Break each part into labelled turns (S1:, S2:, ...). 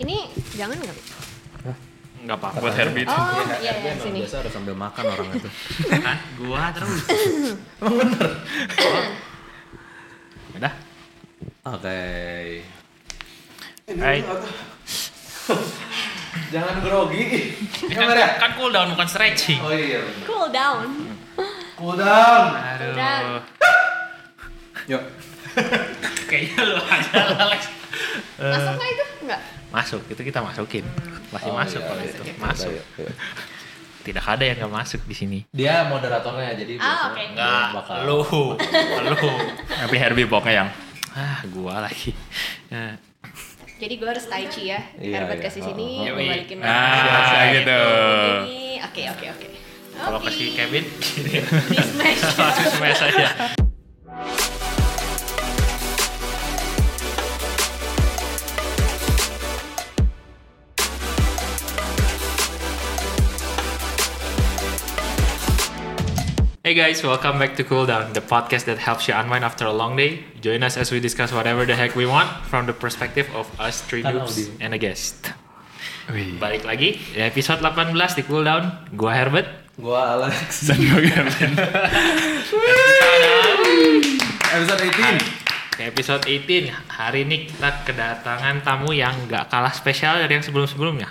S1: Ini jangan nggak?
S2: Enggak apa buat Herbie.
S1: Oh,
S3: Iya,
S1: iya,
S3: Herbie
S1: iya, sini.
S3: biasa harus sambil makan orang itu.
S2: Kan gua terus.
S3: Emang bener.
S2: Udah.
S3: Oke.
S2: Hai.
S3: Jangan grogi.
S2: Ini kan, kan cool down bukan stretching.
S3: Oh iya.
S1: Cool down.
S3: Cool down.
S2: Aduh.
S3: Yuk.
S2: Kayaknya lu aja Alex.
S1: Masuk nggak itu? Nggak.
S2: Masuk, itu kita masukin. Masih
S3: Oh,
S2: masuk
S3: iya,
S2: kalau
S3: iya.
S2: itu.
S3: Yuk,
S2: Masuk.
S3: yuk, yuk.
S2: Tidak ada yang nggak masuk di sini.
S3: Dia moderatornya jadi
S1: Ah,
S3: biasanya
S1: oke.
S3: dia
S2: Enggak,
S3: bakal
S2: lu, lu. Tapi Herbie pokoknya yang ah gua lagi. Ya.
S1: Jadi gue harus tai chi ya.
S3: Iya,
S1: Herbert
S3: iya.
S1: kasih sini,
S3: Oh, oh,
S2: oh.
S1: balikin
S2: Ah,
S1: lagi.
S2: gitu.
S1: Ini, oke oke oke.
S2: Kalau kasih Kevin,
S1: Di smash.
S2: langsung smash aja. Hey guys, welcome back to Cool Down, the podcast that helps you unwind after a long day. Join us as we discuss whatever the heck we want from the perspective of us three dudes and a guest. Balik lagi di episode 18 di Cool Down. Gua Herbert.
S3: Gua Alex.
S2: Dan gua Kevin.
S3: Episode 18.
S2: Di episode 18, hari ini kita kedatangan tamu yang gak kalah spesial dari yang sebelum-sebelumnya.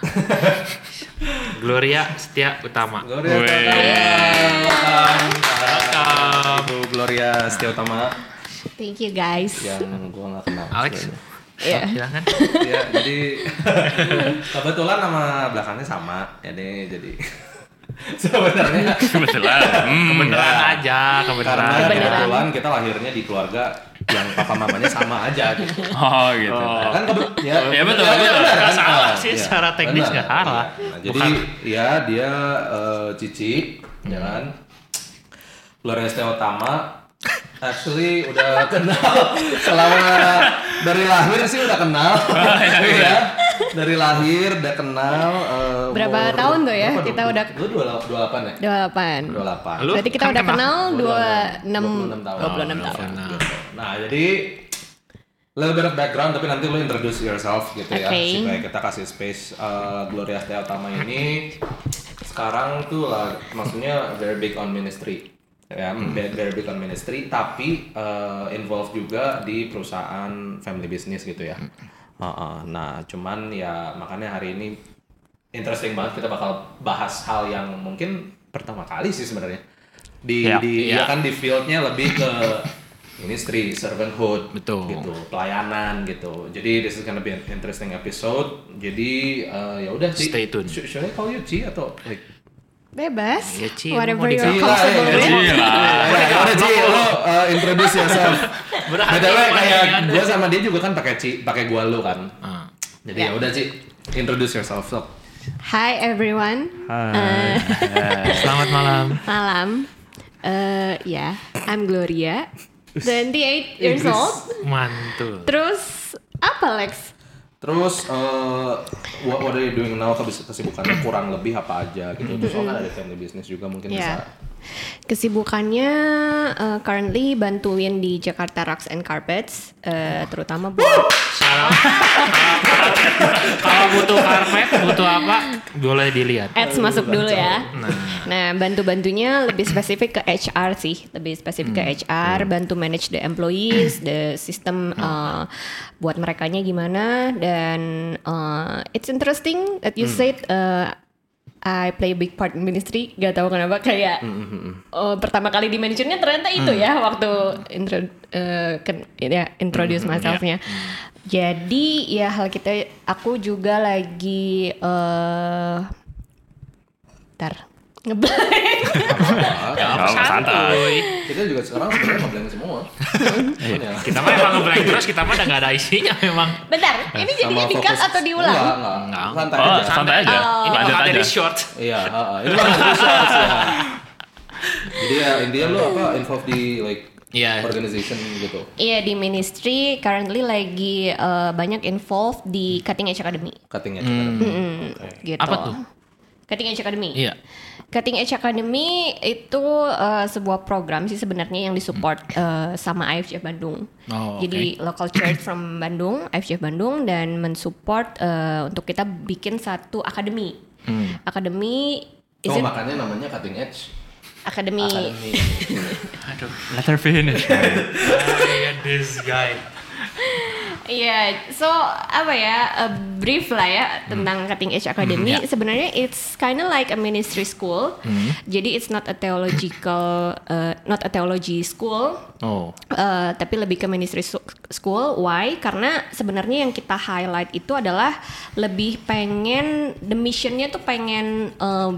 S2: Gloria Setia Utama.
S3: Gloria
S2: Wey.
S3: Welcome. Ibu Gloria Setia Utama
S1: Thank you guys.
S3: yang gua nggak kenal.
S2: Alex.
S1: Iya.
S2: Silakan.
S3: Iya, jadi kebetulan nama belakangnya sama. Jadi jadi sebenarnya
S2: Kebetulan. Kebetulan aja, kebetulan.
S3: karena
S1: Kebenaran.
S3: kebetulan kita lahirnya di keluarga yang papa mamanya sama aja gitu.
S2: Oh gitu.
S3: Nah, kan kebe- ya,
S2: Ya, betul,
S3: ya,
S2: betul.
S3: benar,
S2: Nggak
S3: kan?
S2: salah
S3: Ah,
S2: sih,
S3: iya.
S2: secara teknis
S3: Benar,
S2: nggak salah.
S3: iya. Nah, jadi
S2: Bukan-
S3: ya dia eh, Cici, ya kan? Gloria Setia Utama Actually udah kenal selama dari lahir sih udah kenal, ya. Dari lahir udah kenal. eh,
S1: Berapa
S3: umur-
S1: tahun tuh ya
S3: berapa,
S1: kita
S3: 20?
S1: udah-
S3: Lu dua dua delapan ya?
S1: 28.
S3: Dua delapan.
S2: Lu
S1: Berarti kita
S2: kan
S1: udah
S2: kenal.
S1: kenal
S3: Gua
S1: 26
S3: tahun.
S1: 26 tahun.
S3: Nah, jadi little bit of background tapi nanti lo introduce yourself gitu ya
S1: Oke.
S3: supaya kita kasih space uh, Gloria Setia Utama ini sekarang tuh lah maksudnya very big on ministry ya very, very big on ministry tapi uh, involved juga di perusahaan family business gitu ya Uh-uh. nah cuman ya makanya hari ini interesting banget kita bakal bahas hal yang mungkin pertama kali sih sebenarnya di
S2: Ya,
S3: di
S2: ya.
S3: ya kan di fieldnya lebih ke ministry, servanthood,
S2: Betul.
S3: gitu, pelayanan gitu. Jadi this is gonna be an interesting episode. Jadi uh, ya udah Ci.
S2: Stay tuned.
S3: Should, should I call you Ci atau like
S1: Bebas.
S2: Ya, Ci,
S1: Whatever you're comfortable
S3: ya,
S1: with.
S2: Ci.
S3: Ya, udah Ci, lo uh, introduce yourself.
S2: Berarti
S3: kayak gue sama dia juga kan pakai Ci, pakai gua lu kan.
S2: Ah.
S3: Jadi
S1: Ya.
S3: ya udah Ci, introduce yourself. So.
S1: Hi everyone.
S2: Eh, Selamat malam.
S1: Malam. Eh ya, I'm Gloria. 28 years
S3: Inggris.
S1: old.
S2: Mantul.
S1: Terus apa Lex?
S3: Terus uh, what, what are you doing now? Kesibukannya kurang lebih apa aja gitu. Terus lo kan ada family business juga mungkin
S1: Ya.
S3: bisa.
S1: Kesibukannya eh, currently bantuin di Jakarta Rugs and Carpets, eh, terutama buat
S2: Salam. Kalau butuh karpet, butuh apa? Boleh dilihat.
S1: ads masuk dulu ya.
S2: Nah.
S1: Nah, bantu-bantunya lebih spesifik ke HR sih, lebih spesifik ke HR, bantu manage the employees, the system uh, buat merekanya gimana dan uh, it's interesting that you said uh, I play a big part in ministry, gak tahu kenapa kayak uh, pertama kali di mentionnya ternyata itu ya waktu intro uh, ken- ya introduce myself-nya. Jadi ya hal kita aku juga lagi uh, Ntar Ngeblank
S2: Ya, apa santuy.
S3: Kita juga sekarang sebenarnya ngeblank semua. Cuman ya.
S2: Kita mah emang ngeblank terus, kita mah udah gak ada isinya memang.
S1: Bentar, ini jadinya di cut atau diulang?
S3: Enggak, enggak. Santai
S4: Oh,
S3: aja.
S4: santai aja.
S2: Ini
S4: Lanjut
S2: bakal
S4: aja.
S2: jadi short.
S3: Iya, heeh. Ini nggak bisa, ya. Jadi ya intinya lu apa involved di like
S2: Iya.
S3: organization gitu.
S1: Iya di ministry currently lagi uh, banyak involved di Cutting Edge Academy.
S3: Cutting edge
S2: Hmm.
S3: academy.
S1: Mm, gitu.
S2: Apa tuh?
S1: Cutting Edge Academy.
S2: Iya.
S1: Cutting Edge Academy itu uh, sebuah program sih sebenarnya yang disupport uh, sama IFJF Bandung.
S2: Oh,
S1: Jadi local church from Bandung, IFJF Bandung dan mensupport uh, untuk kita bikin satu akademi.
S2: Hmm.
S1: Akademi
S3: Oh
S1: it
S3: makanya namanya cutting edge.
S1: akademi
S3: Academy.
S2: Aduh, let her finish. man. I this guy.
S1: Iya, so apa ya, a brief lah ya tentang Cutting Edge Academy.
S2: ya.
S1: Sebenarnya it's kind of like a ministry school. Jadi it's not a theological, uh, not a theology school.
S2: Oh.
S1: Uh, tapi lebih ke ministry school. Why? Karena sebenarnya yang kita highlight itu adalah lebih pengen the missionnya tuh pengen uh,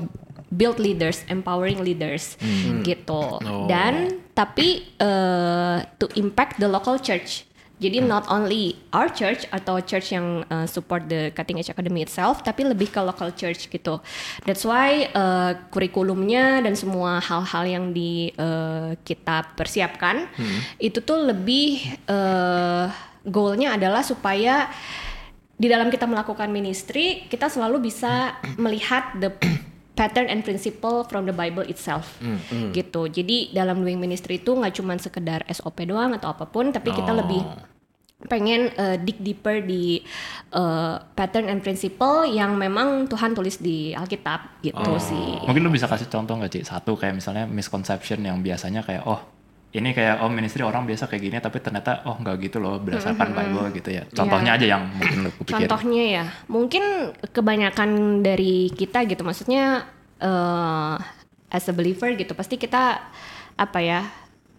S1: build leaders, empowering leaders gitu.
S2: Oh.
S1: Dan tapi uh, to impact the local church. Jadi not only our church atau church yang uh, support the Cutting Edge Academy itself, tapi lebih ke local church gitu. That's why uh, kurikulumnya dan semua hal-hal yang di uh, kita persiapkan itu tuh lebih uh, goalnya adalah supaya di dalam kita melakukan ministry kita selalu bisa melihat the pattern and principle from the Bible itself gitu. Jadi dalam doing ministry itu nggak cuma sekedar SOP doang atau apa pun, tapi kita
S2: Oh.
S1: lebih pengen uh, dig deeper di uh, pattern and principle yang memang Tuhan tulis di Alkitab gitu sih.
S4: Mungkin lu bisa kasih contoh nggak Ci? Satu kayak misalnya misconception yang biasanya kayak oh ini kayak oh ministry orang biasa kayak gini tapi ternyata oh nggak gitu loh berdasarkan Bible gitu ya. Contohnya aja yang mungkin lu pikir.
S1: Contohnya ya, mungkin kebanyakan dari kita gitu, maksudnya eh as a believer gitu, pasti kita apa ya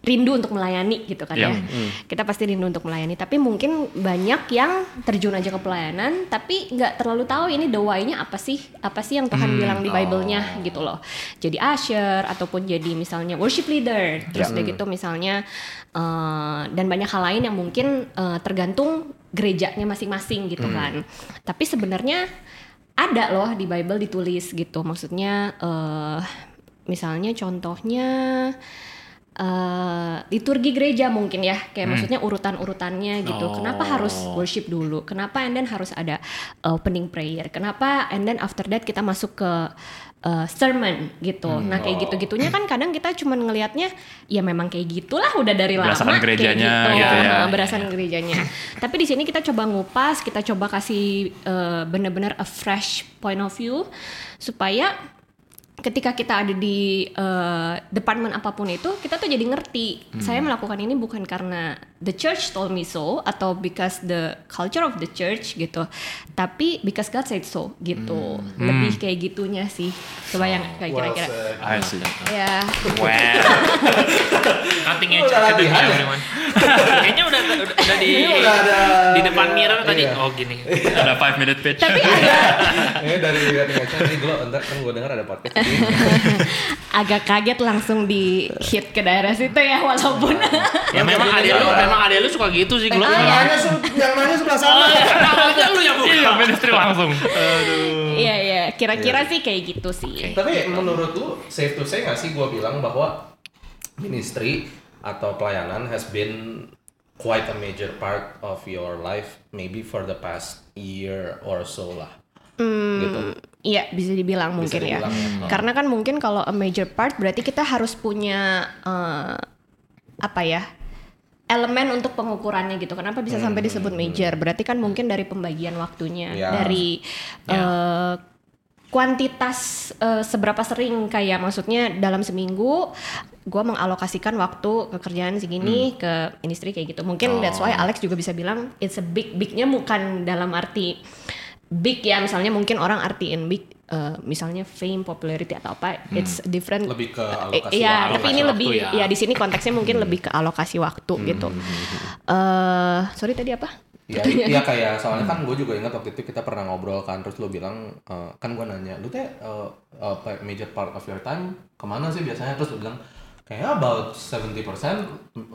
S1: rindu untuk melayani gitu kan
S4: Iya.
S1: ya. Kita pasti rindu untuk melayani, tapi mungkin banyak yang terjun aja ke pelayanan, tapi nggak terlalu tahu ini the why-nya apa sih, apa sih yang Tuhan bilang di Bible-nya gitu loh. Jadi usher ataupun jadi misalnya worship leader, terus udah gitu misalnya eh, dan banyak hal lain yang mungkin eh, tergantung gerejanya masing-masing gitu kan. Tapi sebenarnya ada loh di Bible ditulis gitu. Maksudnya eh misalnya contohnya eh liturgi gereja mungkin ya kayak maksudnya urutan-urutannya gitu. Kenapa harus worship dulu? Kenapa and then harus ada opening prayer? Kenapa and then after that kita masuk ke eh, sermon gitu. Nah, kayak gitu-gitunya kan kadang kita cuman ngelihatnya ya memang kayak gitulah udah dari lama kayak
S4: gerejanya
S1: gitu,
S4: gitu ya.
S1: Nah, berdasarkan gerejanya. Tapi di sini kita coba ngupas, kita coba kasih eh, bener-bener a fresh point of view supaya ketika kita ada di eh, departemen apa pun itu kita tuh jadi ngerti. Saya melakukan ini bukan karena the church told me so atau because the culture of the church gitu tapi because God said so gitu lebih kayak gitunya sih coba yang kayak kira-kira
S4: I see.
S1: ya
S2: Wow. Cutting edge
S3: Udah
S2: academy
S3: latihan ya?
S2: everyone. Kayaknya udah udah, udah di
S3: udah ada
S2: di depan mirror tadi.
S3: Iya.
S2: Oh gini.
S4: Ada 5 minute pitch.
S1: tapi ada
S3: Ini dari edge nih gue entar kan gue dengar ada podcast
S1: agak kaget langsung di hit ke daerah situ ya walaupun
S2: Ya memang ada lu, memang ada lu suka gitu sih Glo.
S3: Yang nanya se- yang nanya sebelah sana.
S2: Aja lu yang
S4: Iya,
S2: buka.
S4: ministry langsung.
S1: iya iya kira-kira sih kayak gitu sih
S3: Tapi menurut lu safe to say nggak sih gue bilang bahwa ministry atau pelayanan has been quite a major part of your life maybe for the past year or so lah. Gitu.
S1: Iya bisa dibilang mungkin ya.
S3: dibilang ya.
S1: Karena kan mungkin kalau a major part berarti kita harus punya eh, apa ya elemen untuk pengukurannya gitu. Kenapa bisa sampai disebut major? Berarti kan mungkin dari pembagian waktunya,
S3: Ya.
S1: dari eh, kuantitas eh, seberapa sering kayak maksudnya dalam seminggu gue mengalokasikan waktu kerjaan segini ke ministry kayak gitu. Mungkin that's why Alex juga bisa bilang it's a big bignya bukan dalam arti big ya misalnya mungkin orang artiin big eh, misalnya fame popularity atau apa it's different
S3: Lebih ke
S1: Eh,
S3: alokasi
S1: Iya,
S3: waktu.
S1: tapi ini
S2: Alokasi
S1: lebih ya.
S2: ya.
S1: di sini konteksnya mungkin lebih ke alokasi waktu gitu. Eh, sorry tadi apa?
S3: Ya, iya kayak soalnya kan gue juga ingat waktu itu kita pernah ngobrol kan terus lu bilang eh, kan gue nanya lu teh eh, eh, pa- major part of your time ke mana sih biasanya terus lu bilang kayaknya about 70%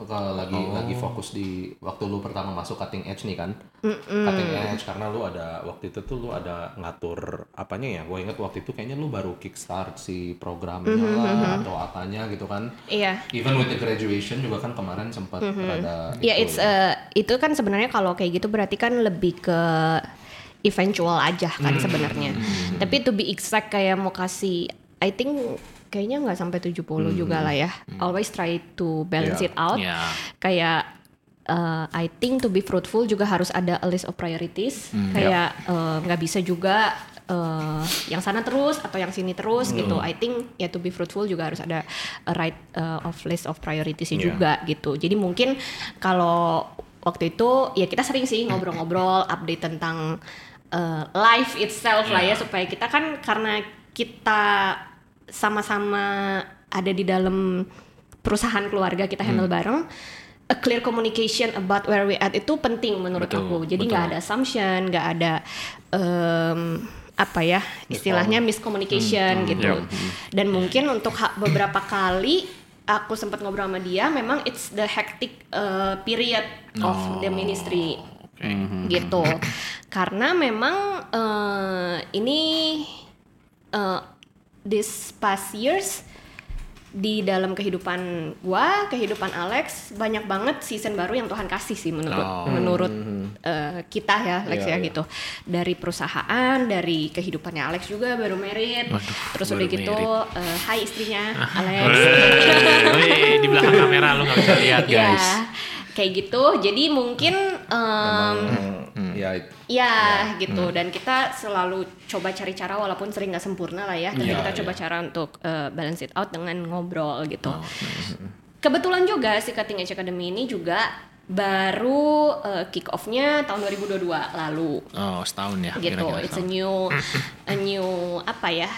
S3: kalau lagi lagi fokus di waktu lu pertama masuk cutting edge nih kan? Cutting edge karena lu ada waktu itu tuh lu ada ngatur apanya ya? Gue ingat waktu itu kayaknya lu baru kickstart si programnya lah atau apanya gitu kan?
S1: Iya.
S3: even with the graduation juga kan kemarin sempat ada
S1: Ya
S3: itu
S1: it's eh, itu kan sebenarnya kalau kayak gitu berarti kan lebih ke eventual aja kan sebenarnya. Tapi to be exact kayak mau kasih I think kayaknya nggak sampai 70 juga lah ya. Always try to balance
S3: Yeah.
S1: it out.
S2: Yeah.
S1: Kayak uh, I think to be fruitful juga harus ada a list of priorities. Kayak uh, nggak bisa juga uh, yang sana terus atau yang sini terus gitu. I think ya to be fruitful juga harus ada a right uh, of list of priorities
S3: Yeah.
S1: juga gitu. Jadi mungkin kalau waktu itu ya kita sering sih ngobrol-ngobrol update tentang uh, life itself lah ya supaya kita kan karena kita sama-sama ada di dalam perusahaan keluarga kita handle bareng a clear communication about where we at itu penting menurut
S2: Betul,
S1: aku. Jadi nggak ada assumption nggak ada em, apa ya istilahnya miscommunication gitu. dan mungkin untuk beberapa kali aku sempat ngobrol sama dia memang it's the hectic uh, period of the ministry gitu. Karena memang eh, ini eh, this past years di dalam kehidupan gua, kehidupan Alex banyak banget season baru yang Tuhan kasih sih menurut
S2: Oh.
S1: menurut eh, kita ya Alex
S3: Iya,
S1: ya
S3: iya.
S1: gitu. Dari perusahaan, dari kehidupannya Alex juga baru married.
S2: Waduh,
S1: Terus
S2: baru
S1: udah gitu
S2: married.
S1: eh, hai istrinya Alex.
S2: Wih, di belakang kamera lu nggak bisa lihat
S1: Ya,
S2: guys.
S1: kayak gitu. Jadi mungkin em,
S3: Hmm, ya it-
S1: Ya gitu dan kita selalu coba cari cara walaupun sering nggak sempurna lah ya tapi
S3: Iya,
S1: kita coba
S3: iya.
S1: cara untuk uh, balance it out dengan ngobrol gitu.
S2: Oh,
S1: Kebetulan juga si Cutting Edge Academy ini juga baru uh, kick off-nya tahun 2022 lalu
S2: Oh, setahun ya
S1: gitu.
S2: kira-kira
S1: It's a new a new apa ya?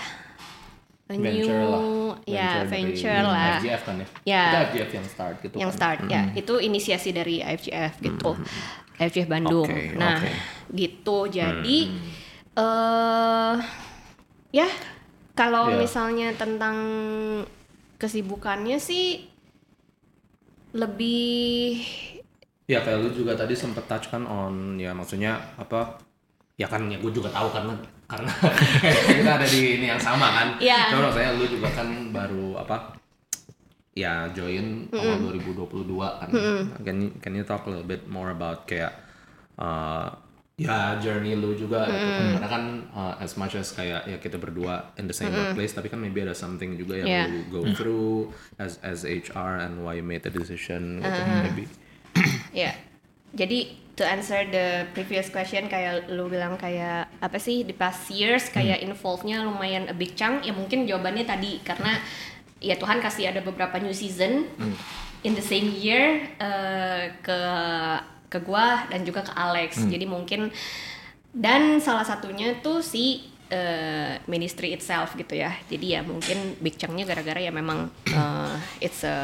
S1: A
S3: venture
S1: new
S3: lah.
S1: ya
S3: dari
S1: venture lah.
S3: FGF kan ya.
S1: Ya.
S3: Itu FGF yang start gitu
S1: yang
S3: kan.
S1: start ya itu inisiasi dari IFGF gitu IFGF Bandung
S3: Oke,
S1: nah
S3: oke.
S1: gitu jadi eh ya kalau
S3: Ya.
S1: misalnya tentang kesibukannya sih lebih
S3: Ya kayak lu juga tadi sempet touch kan on ya maksudnya apa ya kan ya gue juga tahu karena karena kita ada di ini yang sama kan.
S1: Iya.
S3: Cuma maksudnya lu juga kan baru apa ya join awal 2022 kan. Can you, can you talk a little bit more about kayak uh, ya journey lu juga gitu kan. Karena kan uh, as much as kayak ya kita berdua in the same workplace tapi kan maybe ada something juga yang
S1: Yeah.
S3: lu go through as as HR and why you made the decision gitu maybe.
S1: ya jadi to answer the previous question kayak lu bilang kayak apa sih di past years kayak involve-nya lumayan a big chunk. Ya mungkin jawabannya tadi karena ya Tuhan kasih ada beberapa new season in the same year eh, ke ke gua dan juga ke Alex. Jadi mungkin dan salah satunya tuh si eh, ministry itself gitu ya jadi ya mungkin big chunk-nya gara-gara ya memang eh, it's a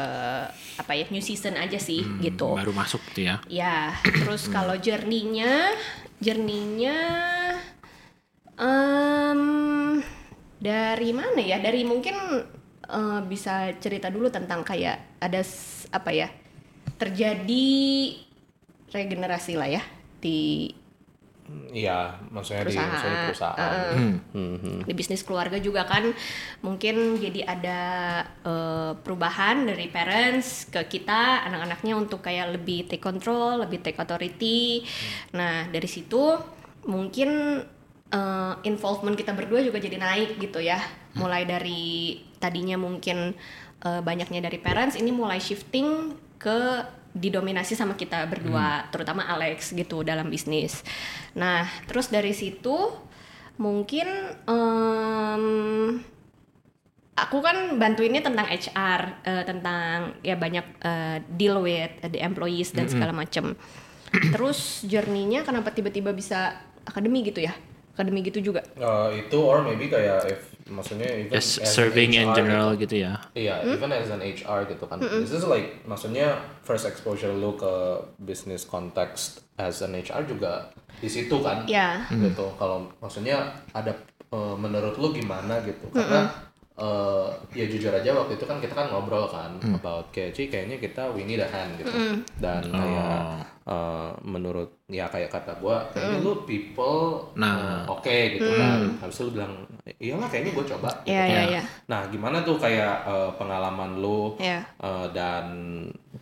S1: apa ya new season aja sih gitu
S2: baru masuk tuh ya
S1: Ya, terus kalau journey-nya, journey-nya em, dari mana ya? Dari mungkin eh, bisa cerita dulu tentang kayak ada apa ya? Terjadi regenerasi lah ya di
S3: Iya, maksudnya di
S1: Perusahaan.
S3: maksudnya perusahaan.
S1: Heeh.
S3: Mhm.
S1: di bisnis keluarga juga kan mungkin jadi ada eh, perubahan dari parents ke kita anak-anaknya untuk kayak lebih take control, lebih take authority. Nah dari situ mungkin eh, involvement kita berdua juga jadi naik gitu ya. Mulai dari tadinya mungkin eh, banyaknya dari parents, ini mulai shifting ke didominasi sama kita berdua, terutama Alex gitu dalam bisnis. Nah terus dari situ mungkin em, aku kan bantuinnya tentang HR eh, tentang ya banyak eh, deal with the employees dan segala macam terus journey-nya kenapa tiba-tiba bisa akademi gitu ya akademi gitu juga
S3: Uh, itu or maybe kayak if maksudnya even
S2: just
S3: as an
S2: serving in
S3: HR
S2: general
S3: gitu.
S2: gitu ya
S3: Iya, even as an HR gitu kan. This is like maksudnya first exposure lu ke business context as an HR juga di situ kan.
S1: ya
S3: Gitu. Kalau maksudnya ada uh, menurut lu gimana gitu. Karena uh, ya jujur aja waktu itu kan kita kan ngobrol kan about kayak Ci kayaknya kita we need a hand gitu. Dan kayak uh, menurut ya kayak kata gua kayaknya lu people
S2: Nah.
S3: uh, oke gitu kan. Habis itu lu bilang iyalah kayaknya gua coba. gitu
S1: ya
S3: kan.
S1: ya ya
S3: Nah, gimana tuh kayak uh, pengalaman lu
S1: ya
S3: uh, dan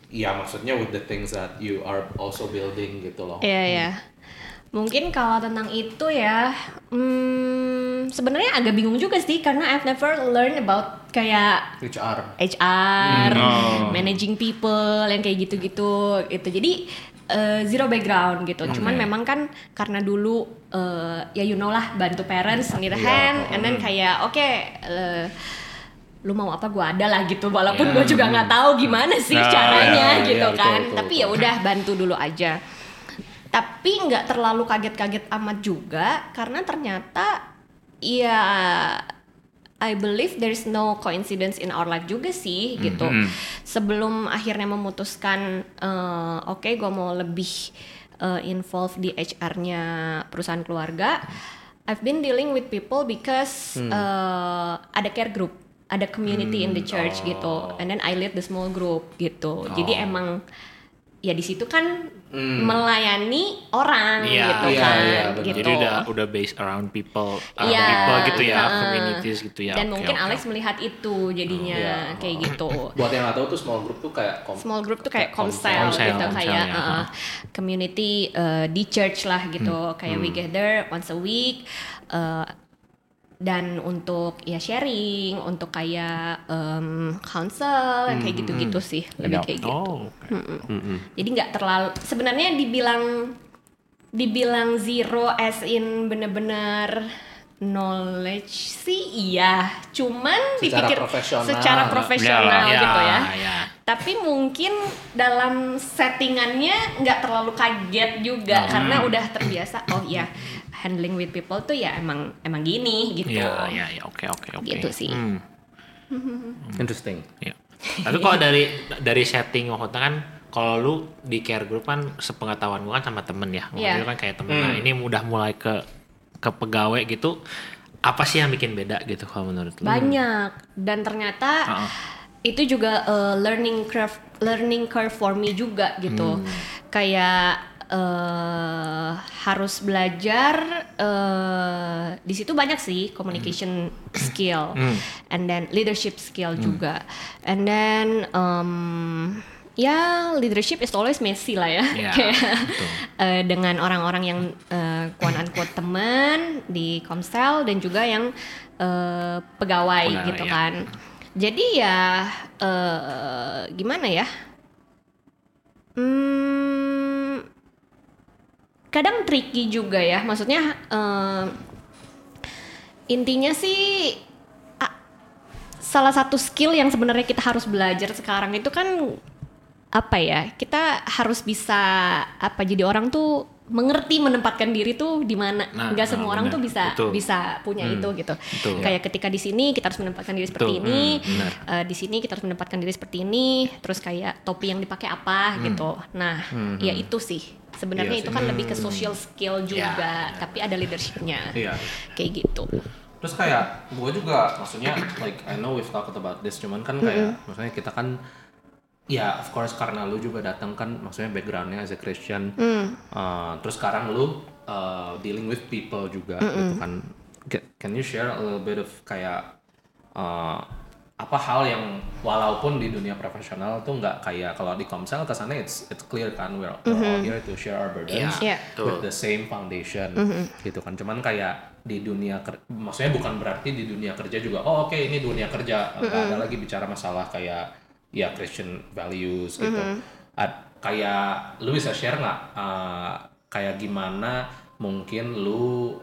S3: ya maksudnya with the things that you are also building gitu loh.
S1: Iya ya. Mungkin kalau tentang itu ya, hmm, sebenarnya agak bingung juga sih karena I've never learn about kayak
S3: HR.
S1: HR,
S2: Oh.
S1: managing people yang kayak gitu-gitu gitu. Jadi eh, zero background gitu. Cuman memang kan karena dulu eh, ya you know lah bantu parents need a hand and then kayak oke eh, lu mau apa gua ada lah gitu walaupun gua juga nggak tahu gimana sih
S2: Nah,
S1: caranya
S3: iya,
S1: gitu
S3: betul,
S1: kan
S3: betul,
S1: tapi
S3: betul.
S1: ya udah bantu dulu aja tapi nggak terlalu kaget-kaget amat juga karena ternyata ya I believe there's no coincidence in our life juga sih gitu. Sebelum akhirnya memutuskan eh, oke gue mau lebih eh, involve di HR-nya perusahaan keluarga, I've been dealing with people because eh, ada care group, ada community in the church gitu, and then I lead the small group gitu. Jadi emang ya di situ kan melayani orang
S2: Iya,
S1: gitu
S3: iya,
S1: kan,
S3: iya, benar.
S1: gitu.
S2: Jadi udah udah based around people, around
S1: Iya,
S2: people gitu ya,
S1: heeh.
S2: communities gitu ya.
S1: Dan mungkin
S2: oke,
S1: Alex melihat itu jadinya
S3: Iya.
S1: kayak gitu.
S3: Buat yang nggak tahu tuh small group tuh kayak kom-
S1: Small group tuh kayak komsel,
S2: Komsel,
S1: gitu
S2: komsel,
S1: kayak
S2: ya.
S1: uh, community uh, di church lah gitu. Kayak we gather once a week uh, dan untuk ya sharing, untuk kayak um, counsel yang kayak gitu-gitu sih, lebih
S4: Iya.
S1: kayak gitu.
S2: Oh, oke.
S1: Jadi nggak terlalu sebenarnya dibilang dibilang zero as in bener-bener knowledge sih iya, cuman
S3: Secara
S1: dipikir
S3: profesional.
S1: secara profesional
S2: Ya,
S1: gitu ya.
S2: ya.
S1: Tapi mungkin dalam settingannya nggak terlalu kaget juga
S2: Hmm.
S1: karena udah terbiasa. Oh iya, handling with people tuh ya emang emang gini gitu.
S2: Iya, iya, iya, oke, oke, oke.
S1: Gitu sih.
S2: Hmm,
S3: interesting.
S2: iya. Tapi kalau dari dari setting maksudnya kan kalau lu di care group kan sepengetahuan gua kan sama temen ya. Maksudnya
S1: Iya.
S2: kan kayak temen. Nah, ini udah mulai ke ke pegawai gitu. Apa sih yang bikin beda gitu kalau menurut lu?
S1: banyak dan ternyata
S2: Heeh.
S1: itu juga uh, learning curve learning curve for me juga gitu kayak uh, harus belajar uh, di situ banyak sih communication skill. And then leadership skill juga. And then um, ya leadership is always messy lah ya.
S2: Iya,
S1: Kayak, eh, dengan orang-orang yang uh, quote unquote teman di Komsel dan juga yang eh, pegawai, gitu
S2: ya.
S1: kan. Jadi ya eh, gimana ya? Hmm, kadang tricky juga ya. Maksudnya eh, intinya sih ah, salah satu skill yang sebenarnya kita harus belajar sekarang itu kan apa ya kita harus bisa apa jadi orang tuh mengerti menempatkan diri tuh di mana.
S2: Nah,
S1: nggak
S2: nah,
S1: semua orang
S2: benar.
S1: tuh bisa
S2: Betul.
S1: bisa punya itu gitu.
S2: Betul.
S1: kayak ketika di sini kita harus menempatkan diri seperti
S2: Betul,
S1: ini.
S2: Hmm,
S1: eh, di sini kita harus menempatkan diri seperti ini. Terus kayak topi yang dipakai apa gitu. Nah ya itu sih sebenarnya
S3: Iya
S1: itu kan lebih ke social skill juga tapi ada leadershipnya.
S3: Iya.
S1: kayak gitu.
S3: Terus kayak gue juga maksudnya like I know we've talked about this cuman kan kayak maksudnya kita kan ya of course karena lu juga datang kan maksudnya backgroundnya as a Christian. Uh, terus sekarang lu uh, dealing with people juga gitu kan. Ca- can you share a little bit of kayak uh, apa hal yang walaupun di dunia profesional tuh nggak kayak kalau di Komsel kesannya it's it's clear kan we're, we're all here to share our burdens
S1: Iya.
S3: with the same foundation gitu kan. Cuman kayak di dunia ker- maksudnya bukan berarti di dunia kerja juga oh oke ini dunia kerja. Nggak ada lagi bicara masalah kayak ya Christian values gitu. Ad- kayak lu bisa share nggak uh, kayak gimana mungkin lu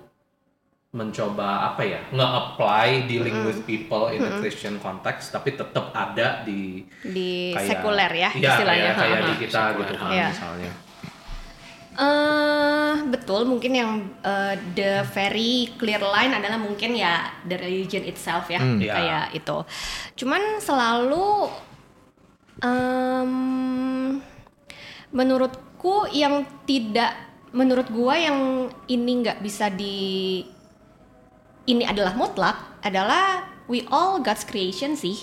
S3: mencoba apa ya nge-apply dealing with people in a Christian context tapi tetap ada di
S1: di
S3: kayak
S1: sekuler ya
S3: iya,
S1: istilahnya
S3: kayak, kayak di kita gitu kan
S1: Iya.
S3: misalnya
S1: Eh betul mungkin yang eh, the very clear line adalah mungkin ya the religion itself ya
S3: Iya.
S1: kayak itu. Cuman selalu em, menurutku yang tidak menurut gua yang ini nggak bisa di ini adalah mutlak adalah we all God's creation sih.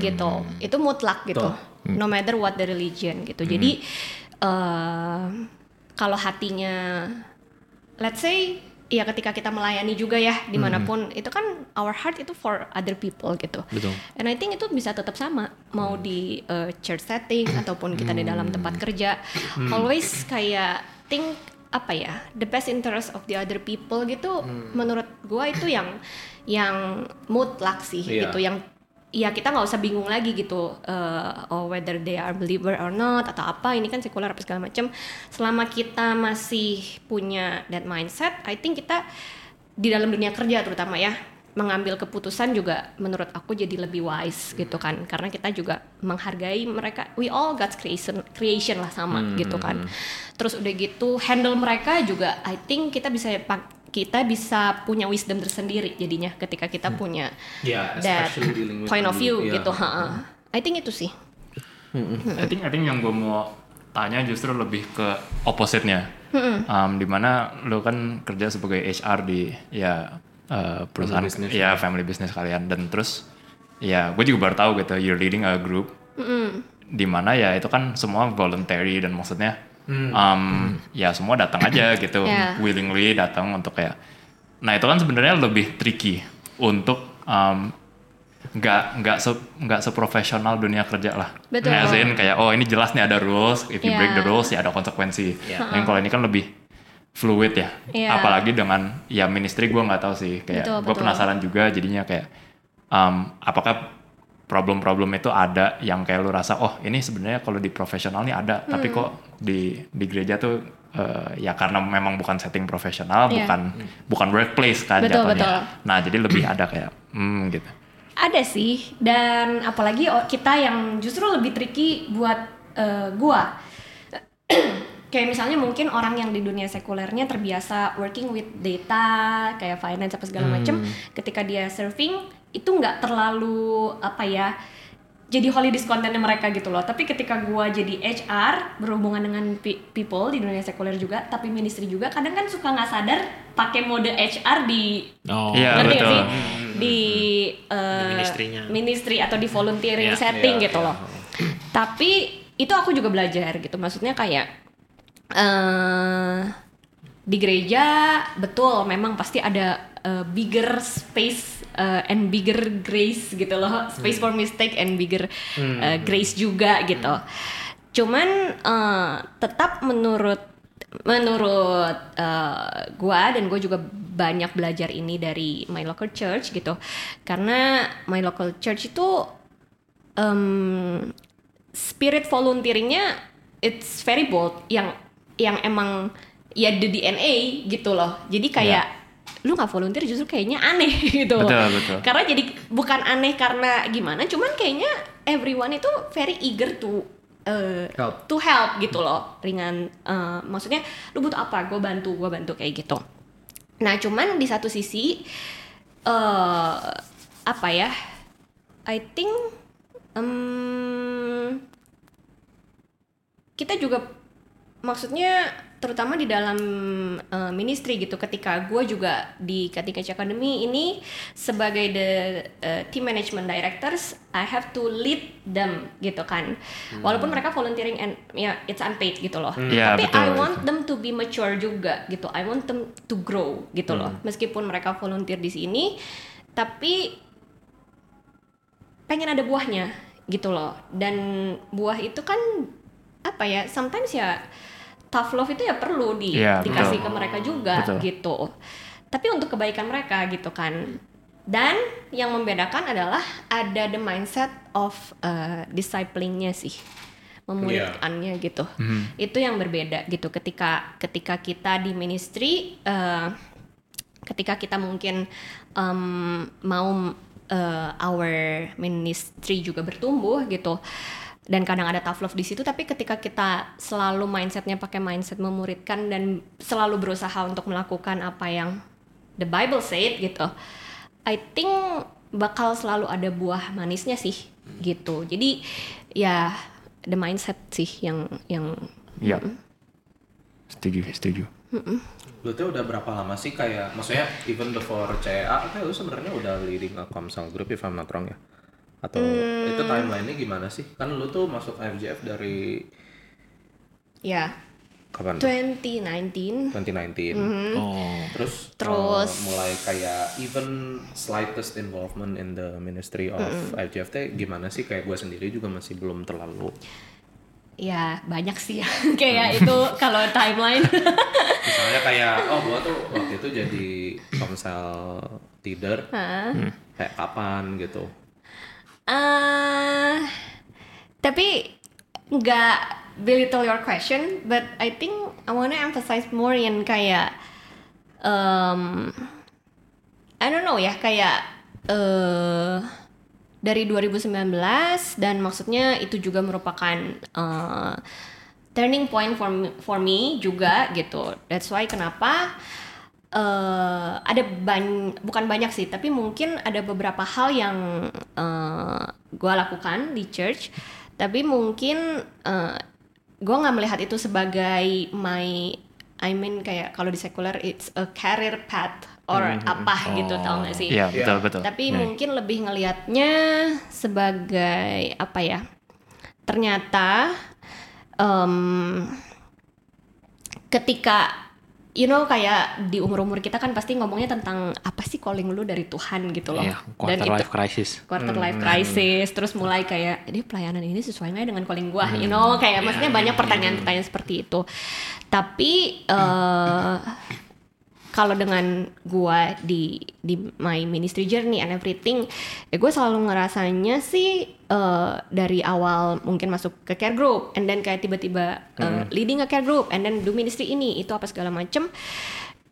S1: Gitu. Itu mutlak gitu.
S3: Betul.
S1: no matter what the religion gitu. Jadi eh, kalau hatinya let's say ya ketika kita melayani juga ya di mana pun itu kan our heart itu for other people gitu.
S2: Betul.
S1: and I think itu bisa tetap sama. Mau di uh, church setting ataupun kita di dalam tempat kerja always kayak think apa ya the best interest of the other people gitu menurut gua itu yang yang mutlak sih
S3: Iya.
S1: gitu yang ya kita nggak usah bingung lagi gitu uh, oh whether they are believer or not atau apa ini kan sekuler apa segala macam selama kita masih punya that mindset I think kita di dalam dunia kerja terutama ya mengambil keputusan juga menurut aku jadi lebih wise gitu kan. Karena kita juga menghargai mereka. We all God's creation creation lah sama gitu kan. Terus udah gitu handle mereka juga I think kita bisa kita bisa punya wisdom tersendiri jadinya ketika kita punya
S3: Ya,
S1: that
S3: especially dealing with
S1: point of view
S3: iya.
S1: gitu. ha I think itu sih.
S4: I think I think yang gue mau tanya justru lebih ke opposite-nya. Um, di mana lo kan kerja sebagai HR di ya uh, perusahaan
S3: business.
S4: ya family business kalian dan terus ya gue juga baru tahu gitu you're leading a group di mana ya itu kan semua voluntary dan maksudnya um, ya semua datang aja gitu
S1: Yeah.
S4: willingly datang untuk kayak nah itu kan sebenarnya lebih tricky untuk um, nggak nggak se nggak seprofesional dunia kerja lah.
S1: Betul.
S4: As in kayak oh ini jelas nih ada rules, if you
S1: Yeah.
S4: break the rules ya ada konsekuensi. Dan kalau ini kan lebih fluid ya.
S1: Yeah.
S4: Apalagi dengan ya ministry gue nggak tahu sih kayak gue penasaran juga jadinya kayak um, apakah problem-problem itu ada yang kayak lu rasa oh ini sebenarnya kalau di profesional nih ada tapi
S1: Hmm.
S4: kok di di gereja tuh eh, ya karena memang bukan setting profesional
S1: Iya.
S4: bukan bukan workplace kan
S1: Betul,
S4: jatuhnya.
S1: betul.
S4: Nah jadi lebih ada kayak hmm gitu.
S1: Ada sih, dan apalagi kita yang justru lebih tricky buat eh, gua. Kayak misalnya mungkin orang yang di dunia sekulernya terbiasa working with data, kayak finance apa segala macem, ketika dia surfing itu nggak terlalu apa ya, jadi holiday kontennya mereka gitu loh. Tapi ketika gua jadi HR berhubungan dengan pe- people di dunia sekuler juga, tapi ministry juga, kadang kan suka nggak sadar pakai mode HR di
S2: Oh.
S4: Iya,
S1: ngerti nggak
S4: betul.
S1: sih di, eh,
S2: ministrinya.
S1: ministry atau di volunteering
S2: Iya,
S1: setting
S3: iya,
S1: gitu
S3: iya.
S1: loh tapi itu aku juga belajar gitu maksudnya kayak eh di gereja betul memang pasti ada eh, bigger space eh, and bigger grace gitu loh. Space for mistake and bigger eh, grace juga gitu. Cuman eh, tetap menurut menurut eh, gua dan gue juga banyak belajar ini dari my local church gitu. Karena my local church itu em, spirit volunteeringnya it's very bold. Yang yang emang ya the DNA gitu loh. Jadi kayak lu nggak volunteer justru kayaknya aneh gitu.
S4: Betul, betul.
S1: karena jadi bukan aneh karena gimana cuman kayaknya everyone itu very eager to uh,
S3: Help.
S1: to help gitu loh. Ringan uh, maksudnya lu butuh apa? Gue bantu gue bantu kayak gitu. Nah cuman di satu sisi eh apa ya I think em, kita juga maksudnya terutama di dalam uh, ministry gitu ketika gue juga di Katika Academy ini sebagai the uh, team management directors I have to lead them gitu kan. Walaupun mereka volunteering and ya it's unpaid gitu loh.
S4: Iya,
S1: tapi
S4: betul,
S1: I
S4: betul.
S1: want them to be mature juga gitu. I want them to grow gitu loh. Meskipun mereka volunteer di sini tapi pengen ada buahnya gitu loh. Dan buah itu kan apa ya sometimes ya tough love itu ya perlu di
S4: Iya,
S1: dikasih
S4: betul.
S1: ke mereka juga
S4: Betul.
S1: gitu. Tapi untuk kebaikan mereka gitu kan. Dan yang membedakan adalah ada the mindset of uh, disciplingnya sih. Memuridkannya gitu. Itu yang berbeda gitu. Ketika ketika kita di ministry uh, ketika kita mungkin um, mau uh, our ministry juga bertumbuh gitu dan kadang ada tough love di situ tapi ketika kita selalu mindsetnya pakai mindset memuridkan dan selalu berusaha untuk melakukan apa yang the Bible said gitu I think bakal selalu ada buah manisnya sih gitu jadi ya the mindset sih yang yang
S4: Iya. Setuju, setuju.
S3: Berarti udah berapa lama sih kayak maksudnya even before CA lu sebenarnya udah leading a Comsal group if I'm not wrong ya? Atau itu timeline-nya gimana sih? Kan lu tuh masuk FGF dari
S1: ya
S3: kapan? tuh?
S1: 2019
S3: 2019.
S2: Oh.
S3: Terus,
S1: Terus-
S3: uh, mulai kayak even slightest involvement in the ministry of FGF teh gimana sih? Kayak gue sendiri juga masih belum terlalu
S1: ya banyak sih ya kayak itu kalau timeline
S3: Misalnya kayak oh gua tuh waktu itu jadi komsel leader kayak kapan gitu.
S1: Eh, tapi nggak belittle your question, but I think I wanna emphasize more yang kayak um, I don't know ya kayak eh dari 2019 dan maksudnya itu juga merupakan eh, turning point for me, for me juga gitu. That's why kenapa eh ada banyak bukan banyak sih tapi mungkin ada beberapa hal yang eh gue lakukan di church. Tapi mungkin eh gue nggak melihat itu sebagai my I mean kayak kalau di sekuler it's a career path or apa gitu tau gak sih?
S4: Iya betul betul.
S1: tapi
S4: Iya.
S1: mungkin lebih ngelihatnya sebagai apa ya? Ternyata em, ketika you know kayak di umur-umur kita kan pasti ngomongnya tentang apa sih calling lu dari Tuhan gitu loh.
S2: Iya, quarter
S1: itu
S2: life crisis.
S1: quarter life crisis terus mulai kayak ini pelayanan ini sesuai nggak dengan calling gua you know kayak maksudnya banyak pertanyaan-pertanyaan seperti itu. Tapi eh kalau dengan gua di di my ministry journey and everything ya gue selalu ngerasanya sih eh, dari awal mungkin masuk ke care group and then kayak tiba-tiba eh, leading a care group and then do ministry ini itu apa segala macem.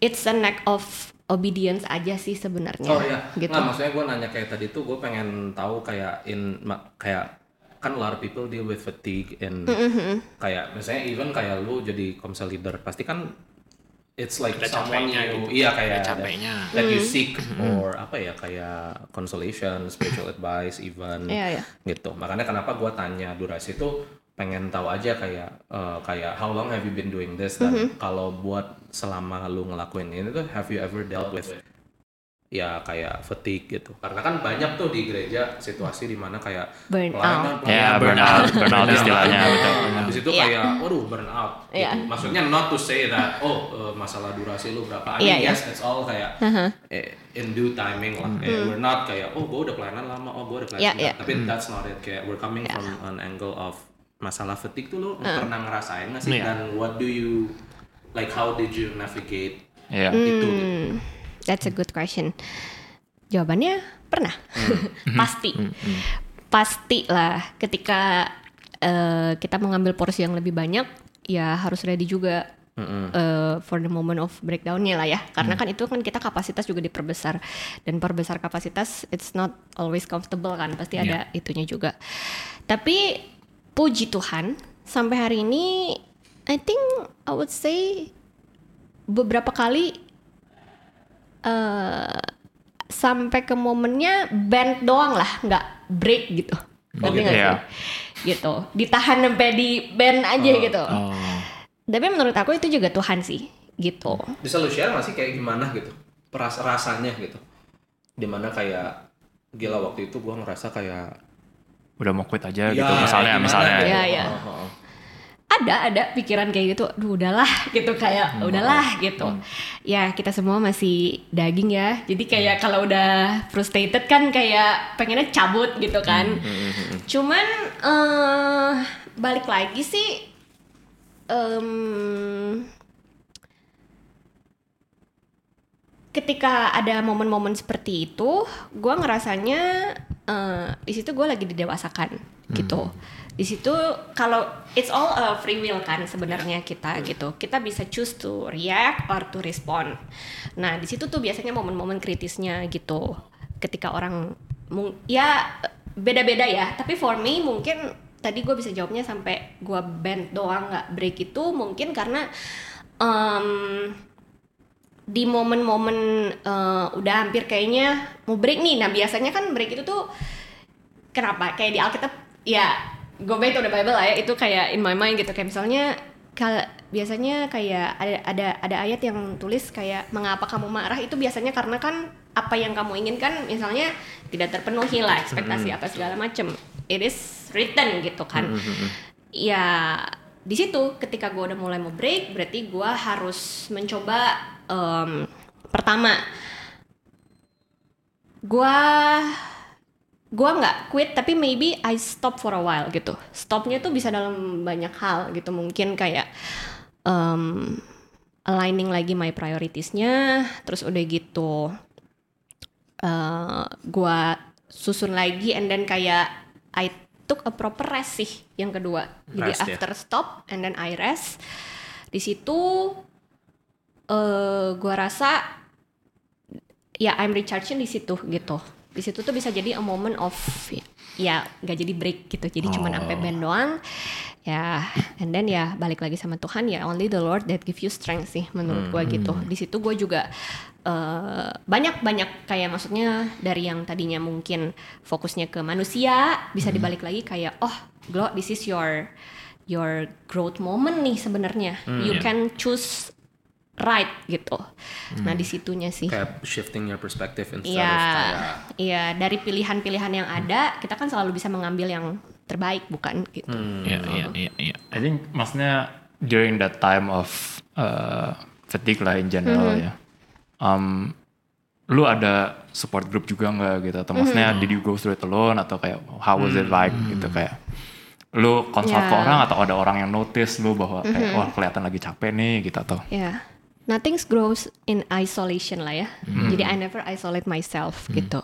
S1: It's an act of obedience aja sih sebenarnya
S3: Oh iya,
S1: gitu.
S3: nggak maksudnya gue nanya kayak tadi tuh gue pengen tahu kayak in kayak kan a lot of people deal with fatigue and
S1: Mm-hmm.
S3: kayak misalnya even kayak lu jadi komsel leader pasti kan it's like
S2: Ada
S3: someone
S2: capeknya
S3: you
S2: gitu.
S3: iya kayak
S2: Ada capeknya.
S3: that, you
S1: Mm.
S3: seek or apa ya kayak consolation, spiritual advice even
S1: Iya, iya.
S3: gitu. Makanya kenapa gue tanya durasi itu pengen tahu aja kayak eh, kayak how long have you been doing this dan
S1: Mm-hmm.
S3: kalau buat selama lu ngelakuin ini tuh have you ever dealt with ya kayak fatigue gitu karena kan banyak tuh di gereja situasi di mana kayak
S1: Burn out.
S4: Ya,
S3: pelayanan
S4: burnout, burnout istilahnya, betul.
S3: habis itu
S1: Iya.
S3: kayak waduh burn out
S1: Iya.
S3: gitu. maksudnya not to say that oh eh, masalah durasi lu berapa I mean
S1: Iya, iya.
S3: yes it's all kayak eh, in due timing lah kayak we're not kayak oh gue udah pelayanan lama oh gue udah pelayanan.
S1: Iya,
S3: sebentar.
S1: iya.
S3: tapi that's not it kayak we're coming from an angle of masalah fatigue tuh lu pernah ngerasain nggak sih
S2: Iya.
S3: dan what do you like how did you navigate
S4: Iya.
S3: itu gitu?
S1: Hmm, that's a good question. Jawabannya pernah, pasti, pasti lah. Ketika eh, kita mengambil porsi yang lebih banyak, ya harus ready juga eh, for the moment of breakdownnya lah ya. Karena kan itu kan kita kapasitas juga diperbesar dan perbesar kapasitas it's not always comfortable kan, pasti ada itunya juga. Tapi puji Tuhan sampai hari ini, I think I would say beberapa kali eh sampai ke momennya band doang lah, nggak break gitu. Ngerti
S3: gitu
S1: nggak
S4: ya?
S1: sih? Gitu. Ditahan sampai di band aja gitu.
S2: Oh.
S1: Tapi menurut aku itu juga Tuhan sih, gitu.
S3: bisa lu share nggak sih kayak gimana gitu peras rasanya gitu di mana kayak gila waktu itu gue ngerasa kayak
S4: Udah mau quit aja
S3: ya,
S4: gitu misalnya
S3: gimana
S4: misalnya.
S3: gitu.
S1: Iya, iya.
S3: Oh, oh, oh.
S1: Ada ada pikiran kayak gitu. Aduh udahlah gitu kayak udahlah gitu. Ya kita semua masih daging ya. Jadi kayak kalau udah frustrated kan kayak pengennya cabut gitu kan. Cuman eh balik lagi sih em, ketika ada momen-momen seperti itu, gue ngerasanya eh, di situ gue lagi didewasakan gitu. Di situ kalau it's all a free will kan sebenarnya kita gitu. Kita bisa choose to react or to respond. Nah di situ tuh biasanya momen-momen kritisnya gitu. Ketika orang ya beda-beda ya. Tapi for me mungkin tadi gue bisa jawabnya sampai gue bend doang nggak break itu mungkin karena em, di momen-momen eh, udah hampir kayaknya mau break nih. Nah biasanya kan break itu tuh kenapa? Kayak di Alkitab ya go back to the Bible lah ya itu kayak in my mind gitu. Kayak misalnya kal biasanya kayak ada ada ada ayat yang tulis kayak mengapa kamu marah? Itu biasanya karena kan apa yang kamu inginkan misalnya tidak terpenuhi lah ekspektasi apa segala macem. It is written gitu kan. Ya di situ ketika gue udah mulai mau break berarti gue harus mencoba em, pertama gue gua nggak quit tapi maybe I stop for a while gitu. Stopnya tuh bisa dalam banyak hal gitu. Mungkin kayak um, aligning lagi my prioritiesnya, terus udah gitu eh gua susun lagi and then kayak I took a proper rest sih yang kedua. Jadi
S2: ya?
S1: after stop and then I rest. Di situ eh gua rasa ya I'm recharging di situ gitu. Di situ tuh bisa jadi a moment of ya nggak jadi break gitu. Jadi cuman sampai band doang. Ya, and then ya balik lagi sama Tuhan ya only the Lord that give you strength sih menurut gua gitu. Di situ gue juga eh, banyak-banyak kayak maksudnya dari yang tadinya mungkin fokusnya ke manusia bisa dibalik lagi kayak oh, Glo, this is your your growth moment nih sebenarnya. you can choose right gitu. Nah, di situnya sih.
S3: Kayak shifting your perspective instead
S1: Iya,
S3: of kayak
S1: iya dari pilihan-pilihan yang ada kita kan selalu bisa mengambil yang terbaik bukan? Gitu.
S2: Iya, iya, iya, iya.
S4: I think maksudnya during that time of uh, fatigue lah in general ya. Um, lu ada support group juga nggak gitu? Atau maksudnya did you go through it alone? Atau kayak how was it like gitu? Kayak lu konsult ke
S1: Ya.
S4: orang atau ada orang yang notice lu bahwa kayak wah kelihatan lagi capek nih gitu? Atau
S1: Ya, nothing grows in isolation lah ya. Jadi I never isolate myself gitu.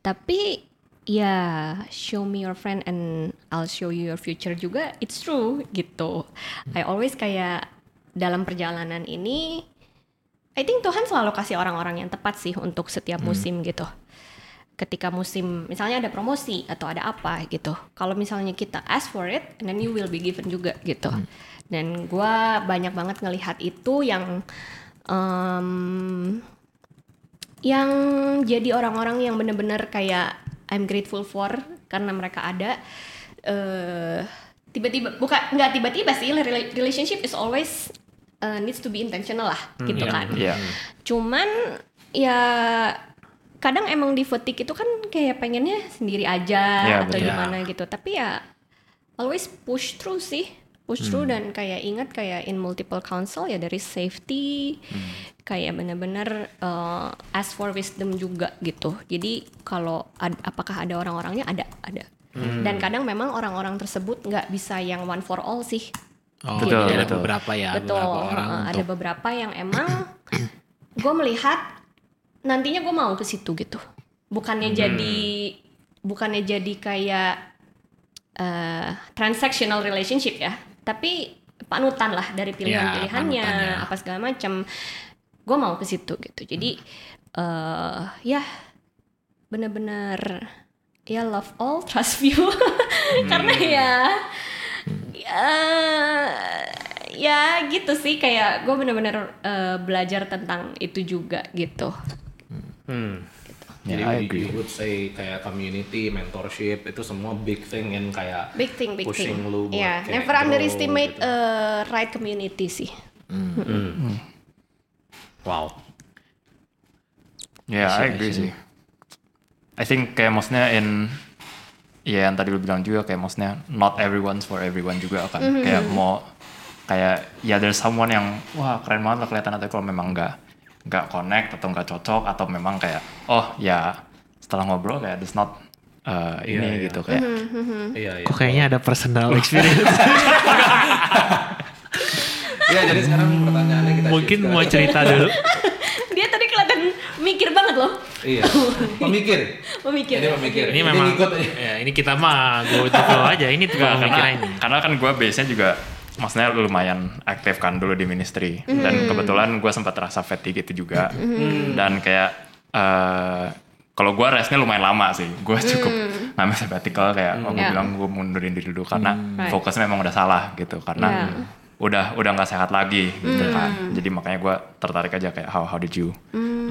S1: Tapi ya show me your friend and I'll show you your future juga. It's true gitu. I always kayak dalam perjalanan ini, I think Tuhan selalu kasih orang-orang yang tepat sih untuk setiap musim gitu. Ketika musim misalnya ada promosi atau ada apa gitu. Kalau misalnya kita ask for it, and then you will be given juga gitu. Dan gua banyak banget ngelihat itu yang em, yang jadi orang-orang yang bener-bener kayak I'm grateful for karena mereka ada eh tiba-tiba bukan nggak tiba-tiba sih rela- relationship is always uh, needs to be intentional lah gitu
S2: iya.
S1: kan
S4: Iya.
S1: cuman ya kadang emang di fatigue itu kan kayak pengennya sendiri aja
S4: Ya,
S1: atau
S4: betul.
S1: gimana gitu. Tapi ya always push through sih. Push through dan kayak ingat kayak in multiple counsel ya dari safety kayak bener-bener uh, ask for wisdom juga gitu. Jadi kalau ad- apakah ada orang-orangnya? Ada ada. Dan kadang memang orang-orang tersebut nggak bisa yang one for all sih.
S2: Oh,
S4: Betul,
S2: jadi ada
S4: betul.
S2: beberapa ya,
S1: betul.
S2: beberapa orang untuk
S1: ada beberapa yang emang gue melihat nantinya gue mau ke situ gitu. Bukannya jadi bukannya jadi kayak eh, transactional relationship ya. Tapi panutan lah dari pilihan-pilihannya
S2: panutan ya.
S1: apa segala macam gue mau ke situ gitu. Jadi eh ya bener-bener ya love all trust few. Karena ya ya ya gitu sih. Kayak gue bener-bener eh, belajar tentang itu juga gitu
S3: Hmm.
S4: Ya,
S3: Jadi
S4: I
S3: you-
S4: agree.
S3: you would say kayak community, mentorship itu semua big thing in kayak
S1: big thing big
S3: pushing
S1: thing
S3: lu buat
S1: ya
S3: kayak
S1: never
S3: grow
S1: underestimate
S3: gitu.
S1: eh, right community sih
S3: Wow.
S4: Ya, I agree sih. I think kayak maksudnya in ya yang tadi lu bilang juga kayak maksudnya not everyone's for everyone juga kan. Kayak mau kayak ya there's someone yang wah keren banget lah kelihatan atau kalau memang nggak nggak connect atau nggak cocok atau memang kayak oh ya setelah ngobrol kayak there's not uh,
S3: Iya,
S4: ini
S3: iya.
S4: gitu kayak
S3: Iya, iya.
S2: Kok kayaknya ada personal experience.
S3: Iya, jadi sekarang pertanyaannya kita
S2: Mungkin mau cerita dulu.
S1: dia tadi kelihatan mikir banget loh
S3: Iya. Pemikir.
S1: memikir
S3: Ini pemikir.
S2: Ini memang
S3: ngikut aja.
S2: ya ini kita mah the flow aja. Ini tuh
S4: karena,
S2: ini.
S4: karena kan gue base-nya juga maksudnya lumayan aktif kan dulu di ministry. Dan kebetulan gue sempat rasa fatigue gitu juga. Dan kayak eh kalau gue restnya lumayan lama sih. Gue cukup ngambil sabbatical kayak oh gue
S1: Ya.
S4: bilang gue mundurin diri dulu karena
S1: Right.
S4: fokusnya memang udah salah gitu. Karena
S1: Ya.
S4: udah udah nggak sehat lagi gitu kan. Jadi makanya gue tertarik aja kayak how how did you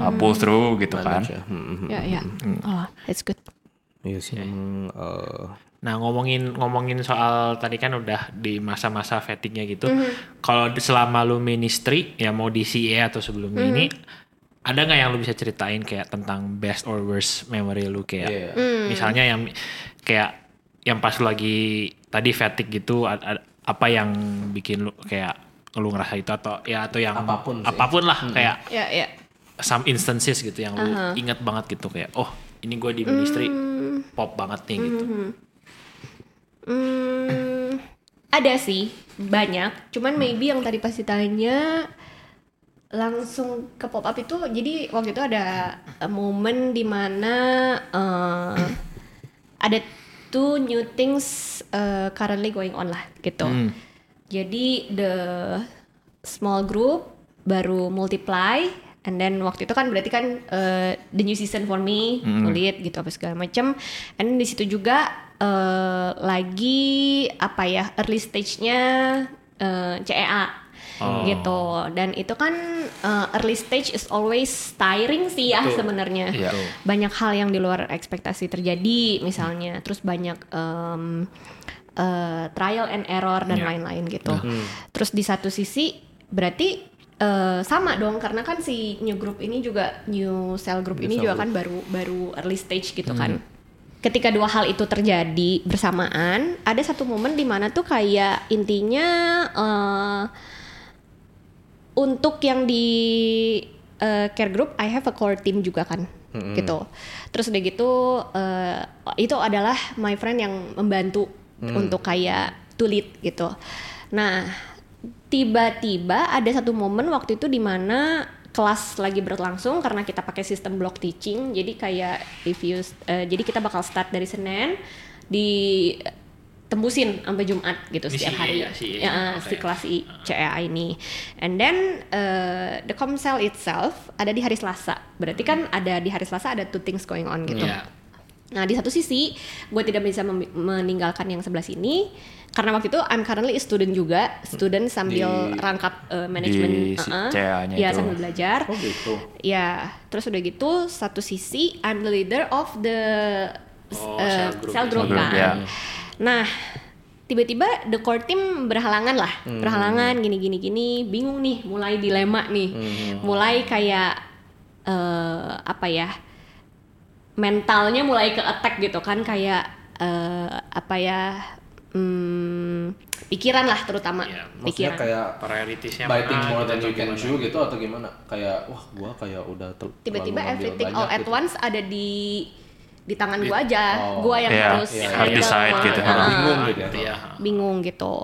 S4: uh, pull through gitu kan.
S3: Manage ya. Hmm, hmm.
S1: ya ya. oh it's good.
S3: Iya sih. emang, eh,
S2: Nah ngomongin ngomongin soal tadi kan udah di masa-masa fatigue-nya gitu. Kalau di- selama lu ministry ya mau di CA atau sebelumnya ini ada nggak yang lu bisa ceritain kayak tentang best or worst memory lu kayak
S3: Iya.
S2: misalnya yang kayak yang pas lu lagi tadi fatigue gitu apa yang bikin lu kayak lu ngerasa itu atau ya atau yang
S3: Apa pun sih.
S2: apa pun lah kayak
S1: ya ya
S2: some instances gitu yang lu inget banget gitu kayak oh ini gue di ministry pop banget nih gitu.
S1: Hmm, ada sih banyak. Cuman maybe yang tadi pas ditanya langsung ke pop up itu jadi waktu itu ada momen di mana uh, ada two new things uh, currently going on lah gitu.
S2: Hmm.
S1: Jadi the small group baru multiply and then waktu itu kan berarti kan uh, the new season for me to lead gitu apa segala macam and di situ juga uh, lagi apa ya early stage-nya uh, CEA
S2: Oh.
S1: gitu. Dan itu kan uh, early stage is always tiring sih ya sebenarnya.
S4: Iya.
S1: banyak hal yang di luar ekspektasi terjadi misalnya. Terus banyak em, eh, trial and error dan
S2: Iya.
S1: lain-lain gitu. Terus di satu sisi berarti eh, sama dong. Karena kan si new group ini juga new cell group
S3: New
S1: ini
S3: cell
S1: juga kan baru baru early stage gitu kan ketika dua hal itu terjadi bersamaan ada satu momen di mana tuh kayak intinya eh, untuk yang di eh, care group I have a core team juga kan gitu. Terus udah gitu eh, itu adalah my friend yang membantu untuk kayak lead gitu. Nah tiba-tiba ada satu momen waktu itu di mana kelas lagi berlangsung karena kita pakai sistem block teaching jadi kayak review eh, jadi kita bakal start dari Senin di tembusin sampai Jumat gitu
S2: Ini
S1: setiap
S2: si
S1: hari
S2: E ya, si E.
S1: Ya,
S2: Oke.
S1: si kelas I CEA ini and then uh, the comsel itself ada di hari Selasa berarti kan ada di hari Selasa ada two things going on gitu
S2: Iya.
S1: Nah di satu sisi gue tidak bisa mem- meninggalkan yang sebelah sini karena waktu itu I'm currently a student juga, student sambil
S3: Di-
S1: rangkap uh, manajemen, uh-uh.
S4: CA-nya
S1: ya
S4: itu.
S1: sambil belajar.
S3: Oh gitu.
S1: Ya terus udah gitu satu sisi I'm the leader of the
S2: Oh,
S1: uh,
S2: cell group.
S1: cell group
S4: Cell group,
S1: kan.
S4: ya.
S1: Nah tiba-tiba the core team berhalangan lah,
S3: Hmm.
S1: berhalangan gini gini gini, bingung nih, mulai dilema nih,
S3: Hmm.
S1: mulai kayak eh apa ya? Mentalnya mulai ke attack gitu kan kayak eh, apa ya hmm, pikiran lah terutama
S2: Iya,
S3: Maksudnya
S1: pikiran
S3: kayak
S2: Prioritasnya
S3: biting
S2: mana
S3: more
S2: gitu
S3: than you can chew gitu atau gimana? Kayak wah gua kayak udah tel-
S1: tiba-tiba everything all at
S3: gitu.
S1: once ada di di tangan gua aja
S3: Oh.
S1: gua yang
S4: Iya,
S1: harus handle
S4: iya. Decide
S1: semua.
S4: gitu.
S1: Ah,
S3: Bingung gitu ya.
S2: Iya.
S1: bingung gitu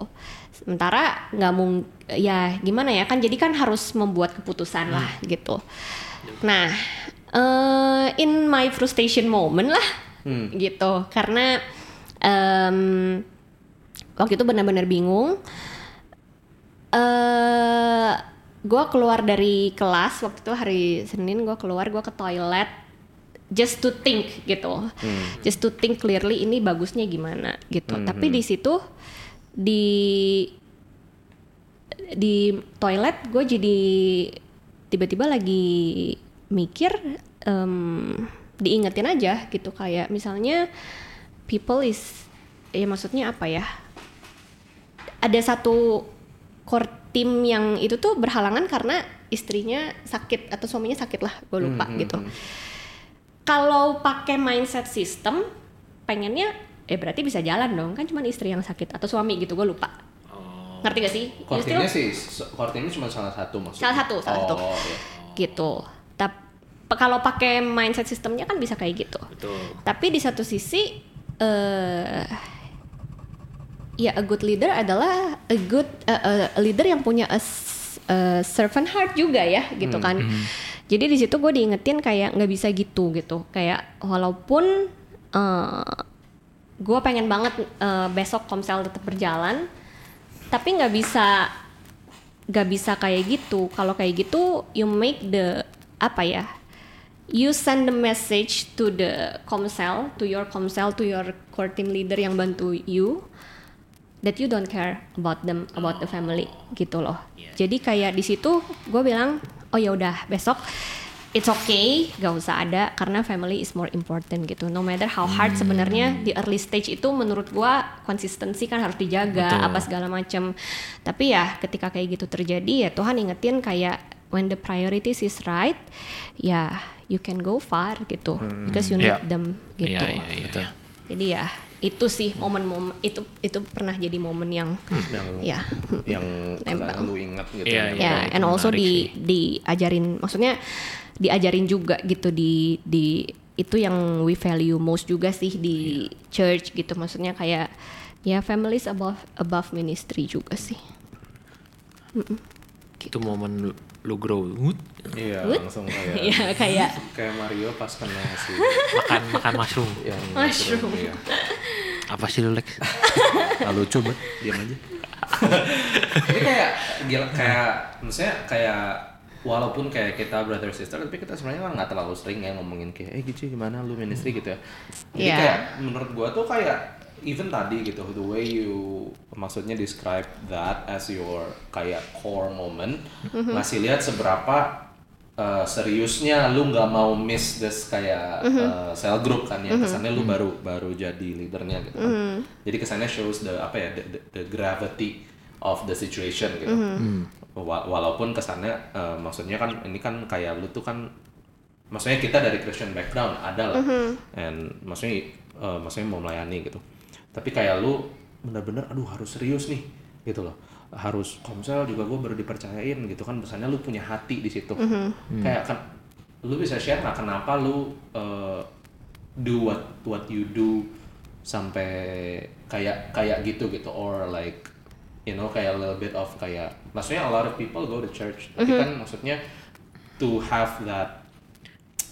S1: sementara nggak mung ya gimana ya kan jadi kan harus membuat keputusan lah gitu nah eh, in my frustration moment lah. Gitu. Karena em, waktu itu benar-benar bingung. Eh gue keluar dari kelas waktu itu hari Senin gue keluar gue ke toilet just to think gitu. Just to think clearly ini bagusnya gimana gitu. Tapi di situ di di toilet gue jadi tiba-tiba lagi mikir em, diingetin aja gitu kayak misalnya people is ya maksudnya apa ya ada satu core team yang itu tuh berhalangan karena istrinya sakit atau suaminya sakit lah gue lupa gitu kalau pakai mindset system pengennya eh berarti bisa jalan dong kan cuma istri yang sakit atau suami gitu gue lupa
S2: Oh.
S1: ngerti gak sih
S3: teamnya sih, teamnya cuma salah satu maksudnya.
S1: Salah satu, salah satu.
S3: Oh, iya.
S1: gitu tapi kalau pakai mindset sistemnya kan bisa kayak gitu.
S2: Betul.
S1: tapi di satu sisi eh ya a good leader adalah a good uh, a leader yang punya a, a servant heart juga ya gitu kan. jadi di situ gue diingetin kayak nggak bisa gitu gitu. Kayak walaupun eh gue pengen banget eh, besok komsel tetap berjalan tapi nggak bisa nggak bisa kayak gitu. Kalau kayak gitu you make the apa ya you send the message to the komsel to your komsel to your core team leader yang bantu you that you don't care about them about the family gitu loh. Jadi kayak di situ gue bilang oh ya udah besok it's okay gak usah ada karena family is more important gitu. No matter how hard sebenarnya di early stage itu menurut gue konsistensi kan harus dijaga
S2: Betul.
S1: apa segala macam tapi ya ketika kayak gitu terjadi ya Tuhan ingetin kayak when the priorities is right ya you can go far gitu. Because you need
S4: Iya.
S1: them gitu.
S2: Iya, iya, iya, iya.
S1: jadi ya itu sih momen-momen itu itu pernah jadi momen yang
S3: Yang
S1: ya
S3: yang lu ingat gitu. Yang
S1: ya.
S2: itu
S1: and also di
S2: sih.
S1: diajarin maksudnya diajarin juga gitu di di itu yang we value most juga sih di church gitu. Maksudnya kayak ya families above above ministry juga sih.
S2: Itu momen lu, grow. Wut,
S3: Iya,
S1: What?
S3: langsung kayak
S1: ya kayak
S3: kayak Mario pas kena si
S2: makan makan mushroom.
S3: yang
S1: Mushroom.
S3: Iya.
S2: Apa sih lu Lex?
S3: Nah, lucu banget, diam aja. Ini kayak gila kayak maksudnya kayak walaupun kayak kita brother sister tapi kita sebenarnya kan nggak terlalu sering ya ngomongin kayak eh gitu gimana lu ministry gitu ya. Jadi
S1: Iya.
S3: kayak menurut gua tuh kayak even tadi gitu the way you maksudnya describe that as your kayak core moment masih lihat seberapa uh, seriusnya lu nggak mau miss this kayak uh, cell group kan ya kesannya lu baru baru jadi leadernya gitu kan. jadi kesannya shows the apa ya the, the, the gravity of the situation gitu. Wa- walaupun kesannya uh, maksudnya kan ini kan kayak lu tuh kan maksudnya kita dari Christian background ada lah. And maksudnya uh, maksudnya mau melayani gitu tapi kayak lu bener-bener aduh harus serius nih. Gitu loh. Harus komsel juga gue baru dipercayain gitu kan misalnya lu punya hati di situ. Kayak kan lu bisa share nggak kenapa lu uh, do what what you do sampai kayak kayak gitu gitu or like you know kayak a little bit of kayak maksudnya a lot of people go to church. Tapi kan maksudnya to have that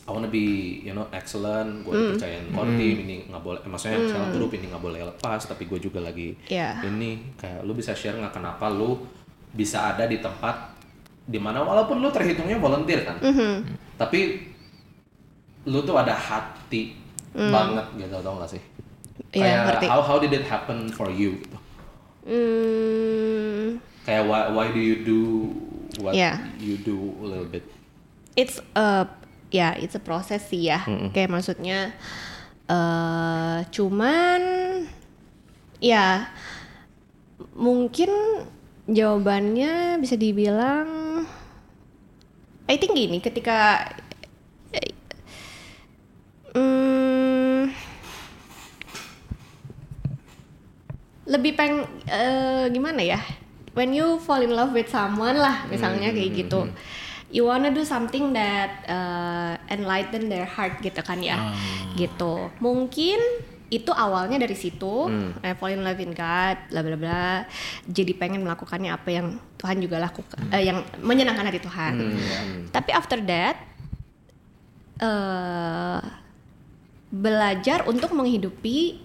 S3: I wanna be you know excellent gue dipercayain core team ini nggak boleh eh, maksudnya salah grup ini nggak boleh lepas tapi gue juga lagi
S1: Iya.
S3: ini kayak lu bisa share nggak kenapa lu bisa ada di tempat di mana walaupun lu terhitungnya volunteer kan tapi lu tuh ada hati banget gitu tau gak sih?
S1: Iya,
S3: kayak
S1: ngerti.
S3: how how did it happen for you gitu?
S1: Hmm,
S3: kayak why why do you do what
S1: Yeah.
S3: you do a little bit?
S1: It's a ya it's a proses sih ya. Kayak maksudnya eh cuman ya mungkin jawabannya bisa dibilang I think gini ketika hmm, lebih peng eh, gimana ya? When you fall in love with someone lah misalnya kayak gitu you wanna do something that uh, enlighten their heart gitu kan ya. Gitu. Mungkin itu awalnya dari situ I fall in love in God bla bla bla. Jadi pengen melakukannya apa yang Tuhan juga lakukan eh, yang menyenangkan hati Tuhan. Tapi after that eh belajar untuk menghidupi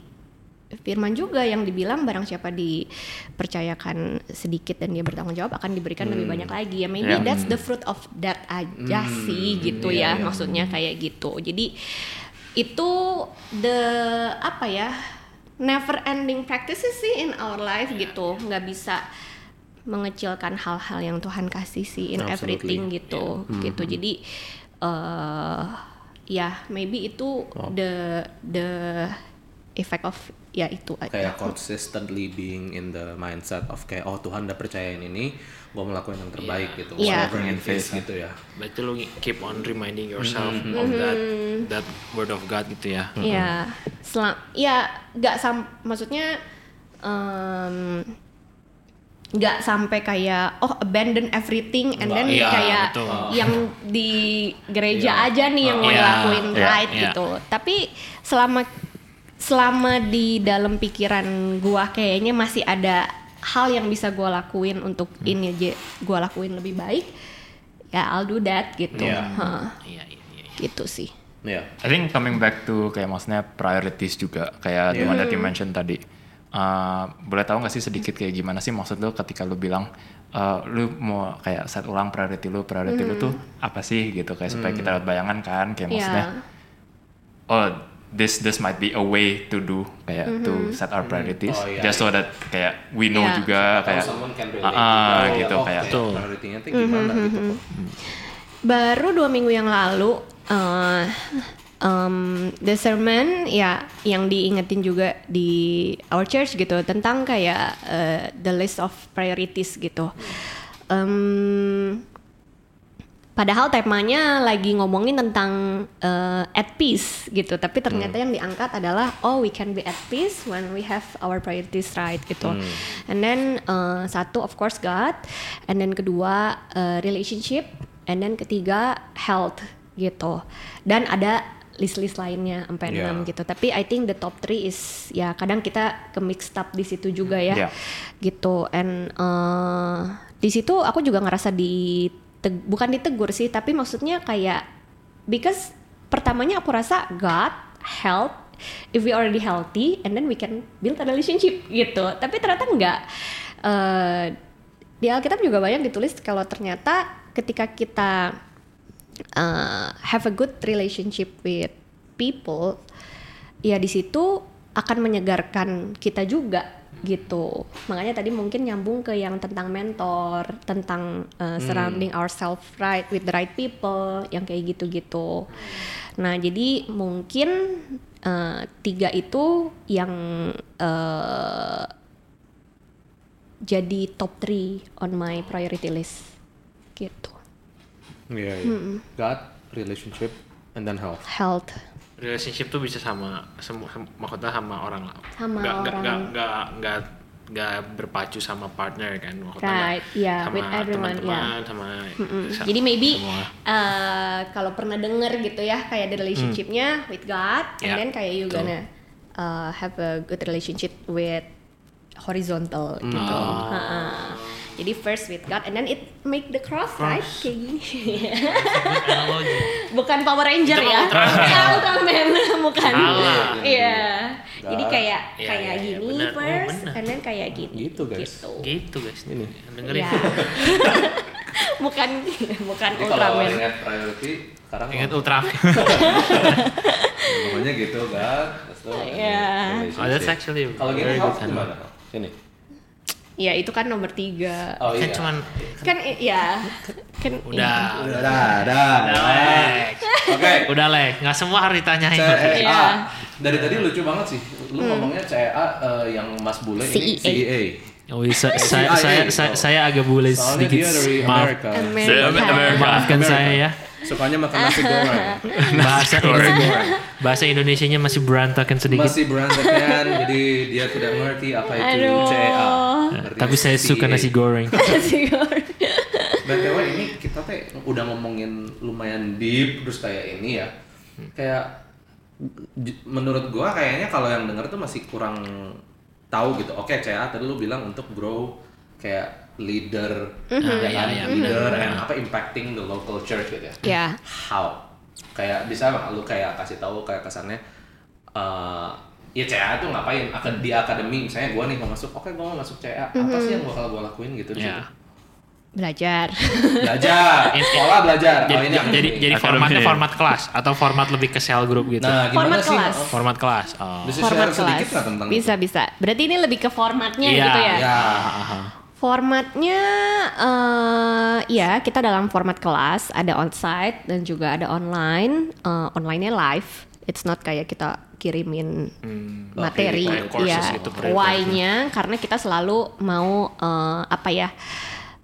S1: firman juga yang dibilang barang siapa dipercayakan sedikit dan dia bertanggung jawab akan diberikan lebih banyak lagi ya. Maybe
S4: Ya.
S1: that's the fruit of that aja sih gitu
S3: iya,
S1: ya
S3: iya.
S1: maksudnya kayak gitu. Jadi itu the apa ya never ending practices sih in our life gitu. Nggak bisa mengecilkan hal-hal yang Tuhan kasih sih in
S3: Absolutely.
S1: everything gitu gitu. Jadi eh ya maybe itu the the effect of ya itu aja.
S3: Kayak consistently being in the mindset of kayak oh Tuhan udah percayain ini gue melakukan yang terbaik gitu.
S1: Iya.
S3: whatever it is gitu ya.
S2: Berarti lu keep on reminding yourself of that that word of God gitu ya.
S1: ya selam ya nggak sam maksudnya em, nggak sampai kayak oh abandon everything and then
S2: Iya,
S1: kayak
S2: betul.
S1: yang di gereja
S3: Iya.
S1: aja nih yang mau
S2: Iya,
S1: ngelakuin
S4: iya,
S1: right
S2: iya.
S1: gitu. Tapi selama selama di dalam pikiran gua kayaknya masih ada hal yang bisa gua lakuin untuk ini aja gua lakuin lebih baik ya I'll do that gitu.
S3: Iya.
S1: Hah,
S2: Iya, iya, iya.
S1: gitu sih.
S3: Ya
S4: I think coming back to kayak maksudnya priorities juga kayak one that you mentioned tadi. Uh, boleh tahu nggak sih sedikit kayak gimana sih maksud lu ketika lu bilang uh, lu mau kayak set ulang priority lu, priority lu tuh apa sih gitu? Kayak supaya kita dapat bayangan kan kayak maksudnya
S1: ya
S4: oh this this might be a way to do kayak to set our priorities.
S3: Oh, iya,
S4: just so that kayak we know
S1: Iya.
S4: juga
S3: Atau
S4: kayak ah, ah,
S3: juga,
S4: gitu
S3: oh,
S4: kayak.
S3: priority-nya tuh gimana gitu?
S1: Baru dua minggu yang lalu uh, um, the sermon ya yang diingetin juga di our church gitu tentang kayak uh, the list of priorities gitu. Um, padahal temanya lagi ngomongin tentang uh, at peace gitu, tapi ternyata yang diangkat adalah oh we can be at peace when we have our priorities right gitu. And then uh, satu of course God, and then kedua uh, relationship, and then ketiga health gitu. Dan ada list-list lainnya sampai
S3: Yeah.
S1: 6 gitu. Tapi I think the top 3 is ya kadang kita ke mixed up di situ juga ya.
S4: Yeah.
S1: Gitu. And eh, di situ aku juga ngerasa di bukan ditegur sih, tapi maksudnya kayak because pertamanya aku rasa God help if we already healthy and then we can build a relationship gitu. Tapi ternyata enggak. Eh, di Alkitab juga banyak ditulis kalau ternyata ketika kita uh, have a good relationship with people, ya di situ akan menyegarkan kita juga gitu. Makanya tadi mungkin nyambung ke yang tentang mentor, tentang uh, surrounding ourselves right with the right people, yang kayak gitu-gitu. Nah, jadi mungkin uh, tiga itu yang uh, jadi top 3 on my priority list gitu.
S3: Iya, iya. God, relationship, and then health.
S1: Health.
S2: Relationship tuh bisa sama semua maksudnya sama orang lah
S1: Sama
S2: nggak,
S1: orang.
S2: nggak, nggak, nggak, nggak berpacu sama partner kan maksudnya
S1: Right, yeah,
S2: sama
S1: with everyone,
S2: teman-teman sama
S1: Mm-mm.
S2: sa-
S1: Jadi maybe
S2: semua.
S1: uh, kalau pernah denger gitu ya kayak the relationshipnya with God, and
S2: Ya,
S1: then kayak you gonna uh, have a good relationship with horizontal gitu.
S2: Oh.
S1: Ha-ha. Jadi first with God, and then it make the cross, right kayak gini. Bukan Power Ranger ya,
S2: Ultraman.
S1: bukan Ultraman. Iya. Jadi kayak
S2: Iya,
S1: kayak
S2: iya, iya,
S1: gini
S2: benar. Oh,
S1: first,
S2: benar.
S1: and then kayak gini.
S3: Gitu, guys.
S1: Gitu.
S2: gitu guys ini dengerin
S1: Ya. bukan bukan
S3: Jadi kalau
S1: Ultraman.
S3: ingat priority, sekarang
S2: ingat ultra
S3: pokoknya gitu kan. Tuh,
S1: Iya.
S2: oh that's actually
S3: Kalau
S2: good
S3: gimana? Ini.
S1: Ya itu kan nomor tiga.
S3: Oh
S2: kan
S3: iya.
S2: cuman
S1: Kan ya kan
S2: udah
S3: Udah, dah, dah.
S2: udah lek
S3: Oke.
S2: udah lek nggak semua harus ditanyain
S3: CEA.
S1: Iya.
S3: Dari tadi lucu banget sih. Lu ngomongnya CEA eh, yang Mas Bule ini
S1: CEA.
S3: CEA.
S2: Oh, iya, sa-
S3: CIA,
S2: saya, saya, saya, saya agak boleh
S3: Soalnya
S2: sedikit
S3: dia dari
S2: maaf,
S3: Amerika.
S1: Amerika.
S2: maafkan saya ya
S3: Sukanya makan nasi goreng.
S2: bahasa bahasa Indonesianya masih berantakan sedikit
S3: Masih berantakan, jadi dia tidak ngerti apa itu
S1: Aduh.
S3: Ngerti
S2: tapi saya suka
S3: CEA.
S2: nasi goreng
S3: BTW ini kita teh udah ngomongin lumayan deep terus kayak ini ya. Kayak menurut gua kayaknya kalau yang denger tuh masih kurang tahu gitu. Oke, CA tadi lu bilang untuk grow kayak leader ya kan?
S2: iya,
S3: leader and apa impacting the local church gitu ya.
S1: Ya.
S3: How? Kayak bisa nggak lu kayak kasih tahu kayak kesannya eh ya CA tuh ngapain? Akad- di akademi misalnya gua nih mau masuk oke gua mau masuk CA apa sih yang bakal gua lakuin gitu di
S2: ya
S3: situ?
S1: Belajar.
S3: belajar. Sekolah belajar. oh,
S2: jadi
S3: ini yang
S2: jadi, jadi formatnya format kelas atau format lebih ke cell group gitu?
S3: Nah gimana
S1: Format
S3: sih?
S1: kelas.
S3: Oh,
S2: format kelas. Oh.
S3: Bisa
S1: Format
S3: share sedikit
S1: kelas.
S3: nggak tentang
S1: Bisa bisa. Berarti ini lebih ke formatnya
S2: Iya,
S1: gitu ya.
S3: ya
S1: Formatnya eh ya kita dalam format kelas ada onsite dan juga ada online. Eh, online-nya live. It's not kayak kita kirimin materi.
S3: kayak
S2: courses
S1: ya
S2: gitu,
S1: why-nya karena kita selalu mau eh, apa ya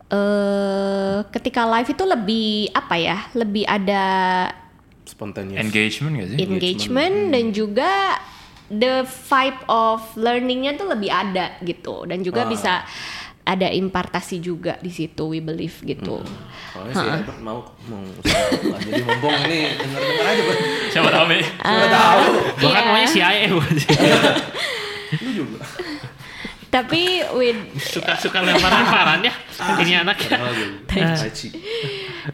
S1: eh ketika live itu lebih apa ya lebih ada
S3: spontaneous.
S4: Engagement gak sih?
S1: Engagement. dan juga the vibe of learningnya tuh lebih ada gitu. Dan juga
S3: Ah.
S1: bisa ada impartasi juga di situ we believe gitu
S3: soalnya si Albert mau mau usaha. jadi mumpung ini denger denger aja buat
S4: siapa tahu nih
S3: siapa tahu
S2: Gua kan
S1: Iya.
S2: maunya CIA gua.
S3: lu juga
S1: tapi with
S2: suka-suka lemparan-lemparan ya ini anaknya
S3: gitu. Tai Chi.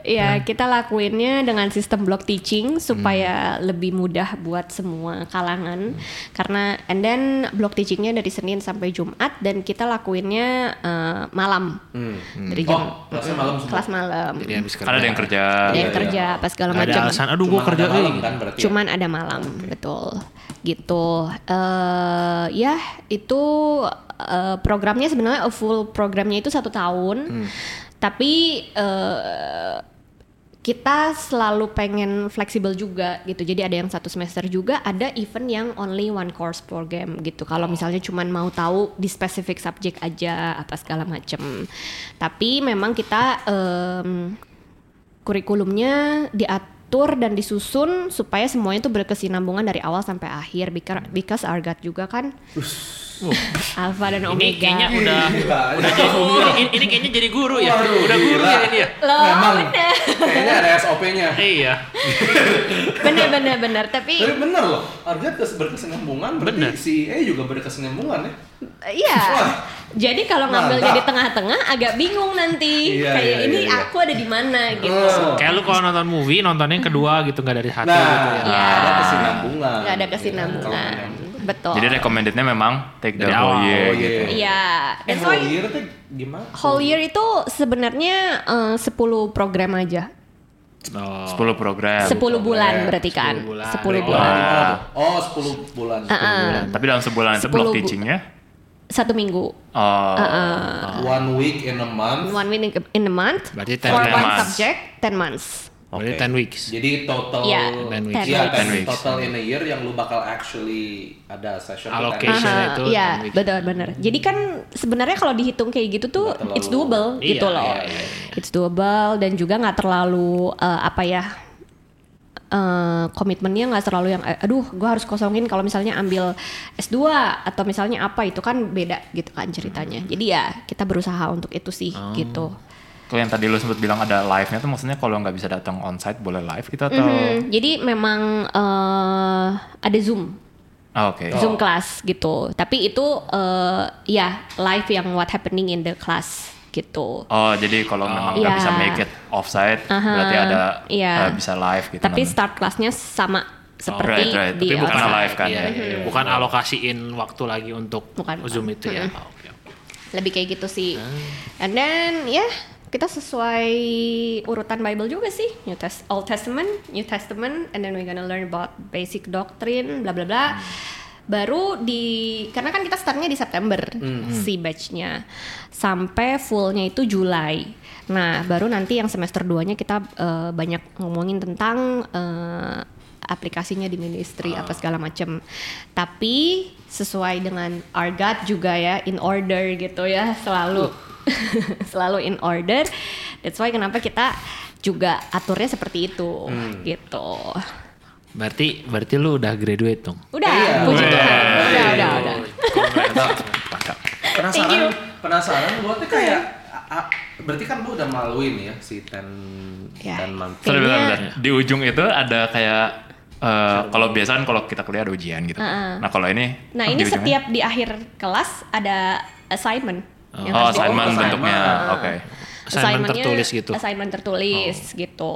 S1: ya kita lakuinnya dengan sistem block teaching supaya lebih mudah buat semua kalangan. Karena and then block teachingnya dari Senin sampai Jumat dan kita lakuinnya eh, malam.
S3: Hmm.
S1: dari jam
S3: oh kelasnya malam semua?
S1: kelas malam.
S2: Jadi habis kerja.
S4: Kan ada yang kerja.
S1: Ada yang
S3: iya.
S1: kerja apa segala
S2: Nggak ada
S1: macam.
S2: alasan aduh gua
S3: Cuma
S2: kerja
S3: ada malam
S2: eh.
S3: kan berarti ya?
S1: cuman ada malam betul. Gitu. Eh ya itu eh, programnya sebenarnya a full programnya itu satu tahun. Tapi eh, kita selalu pengen fleksibel juga gitu. Jadi ada yang satu semester juga ada event yang only one course program gitu. Kalau misalnya cuman mau tahu di specific subject aja apa segala macem. Tapi memang kita em, kurikulumnya diatur dan disusun supaya semuanya itu berkesinambungan dari awal sampai akhir because, God juga kan Alpha dan
S2: Ini
S1: Omega.
S2: kayaknya udah
S3: Gila,
S2: udah jadi ini, ini kayaknya jadi guru ya.
S3: Waduh,
S2: udah guru
S3: gila.
S2: ya ini ya.
S1: Loh,
S3: Memang.
S1: bener.
S3: Kayaknya ada SOP-nya.
S2: Iya.
S1: bener bener bener tapi
S3: Tapi bener loh, harga kes- berkesinambungan berarti
S2: Bener.
S3: si E juga berkesinambungan ya.
S1: Iya
S3: Wah.
S1: jadi kalau ngambil
S3: Mantap.
S1: jadi tengah-tengah agak bingung nanti
S3: Iya,
S1: kayak
S3: iya,
S1: ini
S3: iya, iya.
S1: aku ada di mana gitu
S3: Oh.
S2: Kayak lu kalau nonton movie nontonnya yang kedua gitu nggak dari satu
S3: Nah,
S2: gitu ya.
S1: Iya.
S3: ada kesinambungan.
S1: nggak ada kesinambungan betul
S4: Jadi recommendednya memang take the
S2: Dari
S4: whole
S2: awal.
S4: year
S3: Oh,
S4: gitu.
S3: iya.
S1: iya
S3: Eh,
S1: that's
S3: whole
S1: why
S3: year tuh gimana?
S1: whole year itu sebenarnya eh, 10 program aja
S2: Oh.
S4: 10 program.
S1: 10 bulan berarti kan
S2: 10 bulan.
S1: 10
S3: Oh,
S1: bulan
S4: Ah.
S3: oh 10 bulan.
S4: Tapi dalam sebulan itu
S1: 10
S4: block teachingnya
S1: satu minggu
S4: oh,
S3: One week in a month.
S1: one week in a month
S2: Berarti
S1: for
S2: 10
S1: one
S4: months.
S1: subject 10 months
S2: Berarti
S3: Oke.
S2: 10 weeks.
S3: Jadi total
S1: Iya,
S2: 10 weeks.
S1: 10
S3: Iya,
S1: weeks.
S3: 10
S4: weeks.
S3: total in a year yang lu bakal actually ada session tuh
S2: Allocation.
S3: 10
S1: Aha,
S2: itu
S1: iya
S2: 10 weeks.
S1: betul benar. Jadi kan sebenarnya kalau dihitung kayak gitu tuh
S3: terlalu-
S1: it's doable
S2: Iya,
S1: gitu loh.
S2: iya, iya,
S1: It's doable dan juga nggak terlalu eh, apa ya eh, komitmennya nggak terlalu yang eh, aduh gue harus kosongin kalau misalnya ambil S2 atau misalnya apa itu kan beda gitu kan ceritanya. Jadi ya kita berusaha untuk itu sih
S2: Oh.
S1: gitu.
S4: Kalau yang tadi lu sempat bilang ada live-nya tuh maksudnya kalau nggak bisa datang onsite boleh live gitu atau
S1: Mhm, Jadi memang eh, ada Zoom
S4: Ah, oke.
S1: Zoom class gitu. Tapi itu eh, ya live yang what happening in the class gitu.
S4: Oh, jadi kalau memang nggak
S1: Iya.
S4: bisa make it offsite
S1: Aha,
S4: berarti ada
S1: iya.
S4: eh, bisa live gitu.
S1: Tapi
S4: nanti.
S1: start kelasnya sama seperti
S4: right, right.
S1: di
S4: Tapi bukan
S1: outside.
S4: live kan
S2: Iya,
S4: ya.
S2: iya. Bukan alokasiin waktu lagi untuk
S1: Bukan, bukan.
S2: Zoom itu ya.
S1: Mm-mm.
S2: Oh, oke.
S1: Lebih kayak gitu sih. And then ya kita sesuai urutan Bible juga sih. New Test Old Testament, New Testament, and then we're gonna learn about basic doctrine, bla bla bla. Baru di karena kan kita startnya di September si batchnya sampai fullnya itu Juli. Nah baru nanti yang semester 2 nya kita eh, banyak ngomongin tentang eh, aplikasinya di ministry apa segala macem. Tapi sesuai dengan our God juga ya in order gitu ya selalu selalu in order. That's why kenapa kita juga aturnya seperti itu gitu.
S2: Berarti berarti lu udah graduate dong.
S1: Udah,
S3: Iya.
S1: puji
S4: Udah.
S1: Tuhan. Udah, udah, udah. Thank
S3: Penasaran,
S1: you.
S3: penasaran gua tuh kayak a- a- berarti kan lu udah maluin ya si 10
S1: Ya.
S3: 10 month.
S4: Sorry, bentar, bentar. Di ujung itu ada kayak eh, kalau biasa kan kalau kita kuliah ada ujian gitu.
S1: Uh-uh.
S4: Nah kalau ini
S1: Nah,
S4: oh,
S1: ini setiap di akhir kelas ada assignment. yang
S4: Oh
S1: harus
S4: assignment
S3: Oh,
S4: bentuknya, oke.
S2: Assignment tertulis gitu.
S1: Assignment tertulis gitu.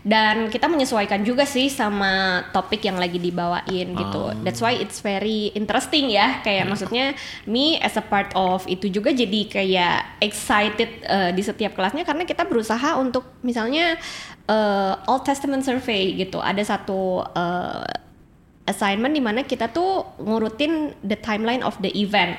S1: Dan kita menyesuaikan juga sih sama topik yang lagi dibawain gitu. That's why it's very interesting ya. Kayak maksudnya me as a part of itu juga jadi kayak excited uh, di setiap kelasnya karena kita berusaha untuk misalnya uh, Old Testament survey gitu. Ada satu uh, assignment di mana kita tuh ngurutin the timeline of the event.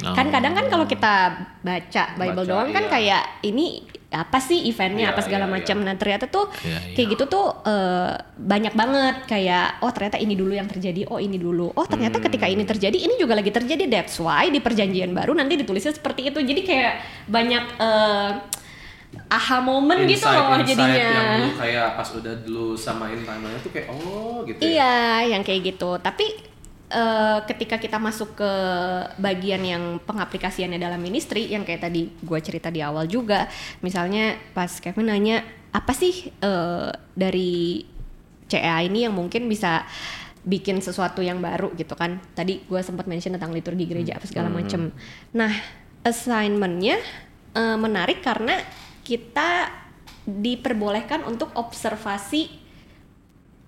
S1: Kan kadang kan kalau kita baca Bible
S3: Baca,
S1: doang kan
S3: iya.
S1: kayak ini apa sih eventnya
S3: Iya,
S1: apa segala
S3: iya,
S1: macam.
S3: iya.
S1: Nah ternyata tuh
S2: Iya, iya.
S1: kayak gitu tuh eh, banyak banget kayak oh ternyata ini dulu yang terjadi, oh ini dulu, oh ternyata ketika ini terjadi ini juga lagi terjadi. That's why di perjanjian baru nanti ditulisnya seperti itu. Jadi kayak banyak eh, aha moment gitu loh jadinya.
S3: yang dulu kayak pas udah dulu samain timeline tuh kayak oh gitu ya.
S1: Iya, yang kayak gitu. Tapi eh, ketika kita masuk ke bagian yang pengaplikasiannya dalam ministry, yang kayak tadi gue cerita di awal juga, misalnya pas Kevin nanya apa sih eh, dari CA ini yang mungkin bisa bikin sesuatu yang baru gitu kan? Tadi gue sempat mention tentang liturgi gereja apa segala macem. Nah, assignmentnya eh, menarik karena kita diperbolehkan untuk observasi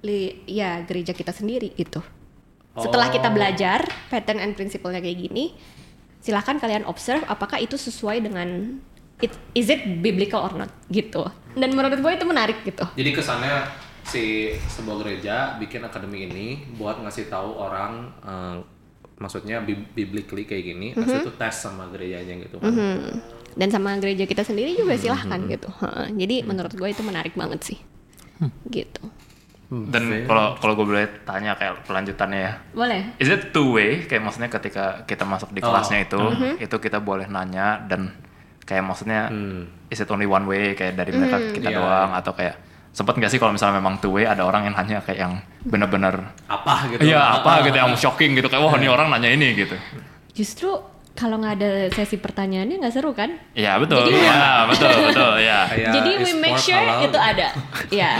S1: li, ya gereja kita sendiri gitu. Setelah kita
S3: Oh.
S1: belajar pattern and principle-nya kayak gini, silahkan kalian observe apakah itu sesuai dengan it, is it biblical or not gitu. Dan menurut gue itu menarik gitu.
S3: Jadi kesannya si sebuah gereja bikin akademi ini buat ngasih tahu orang eh, maksudnya bi- biblically kayak gini,
S1: Mhm.
S3: habis itu tes sama gerejanya gitu kan.
S1: Dan sama gereja kita sendiri
S3: Mhm,
S1: juga silahkan gitu. Heeh. Jadi menurut gue itu menarik banget sih.
S3: Hmm.
S1: Gitu.
S4: Dan kalau kalau gue boleh tanya kayak kelanjutannya ya.
S1: Boleh.
S4: Is it two way? Kayak maksudnya ketika kita masuk di
S3: Oh.
S4: kelasnya itu,
S1: Mhm.
S4: itu kita boleh nanya dan kayak maksudnya
S3: Hmm.
S4: is it only one way kayak dari mereka
S1: Mhm.
S4: kita
S3: Iya,
S4: doang
S3: iya.
S4: atau kayak sempet nggak sih kalau misalnya memang two way ada orang yang nanya kayak yang bener-bener
S3: Apa gitu.
S4: iya apa
S3: ah,
S4: gitu
S3: ah.
S4: yang shocking gitu kayak wah ini orang nanya ini gitu.
S1: justru kalau nggak ada sesi pertanyaannya nggak seru kan?
S4: Iya betul.
S1: Jadi-
S4: Iya betul betul ya.
S1: Jadi we make sure
S3: halal.
S1: itu ada. Ya.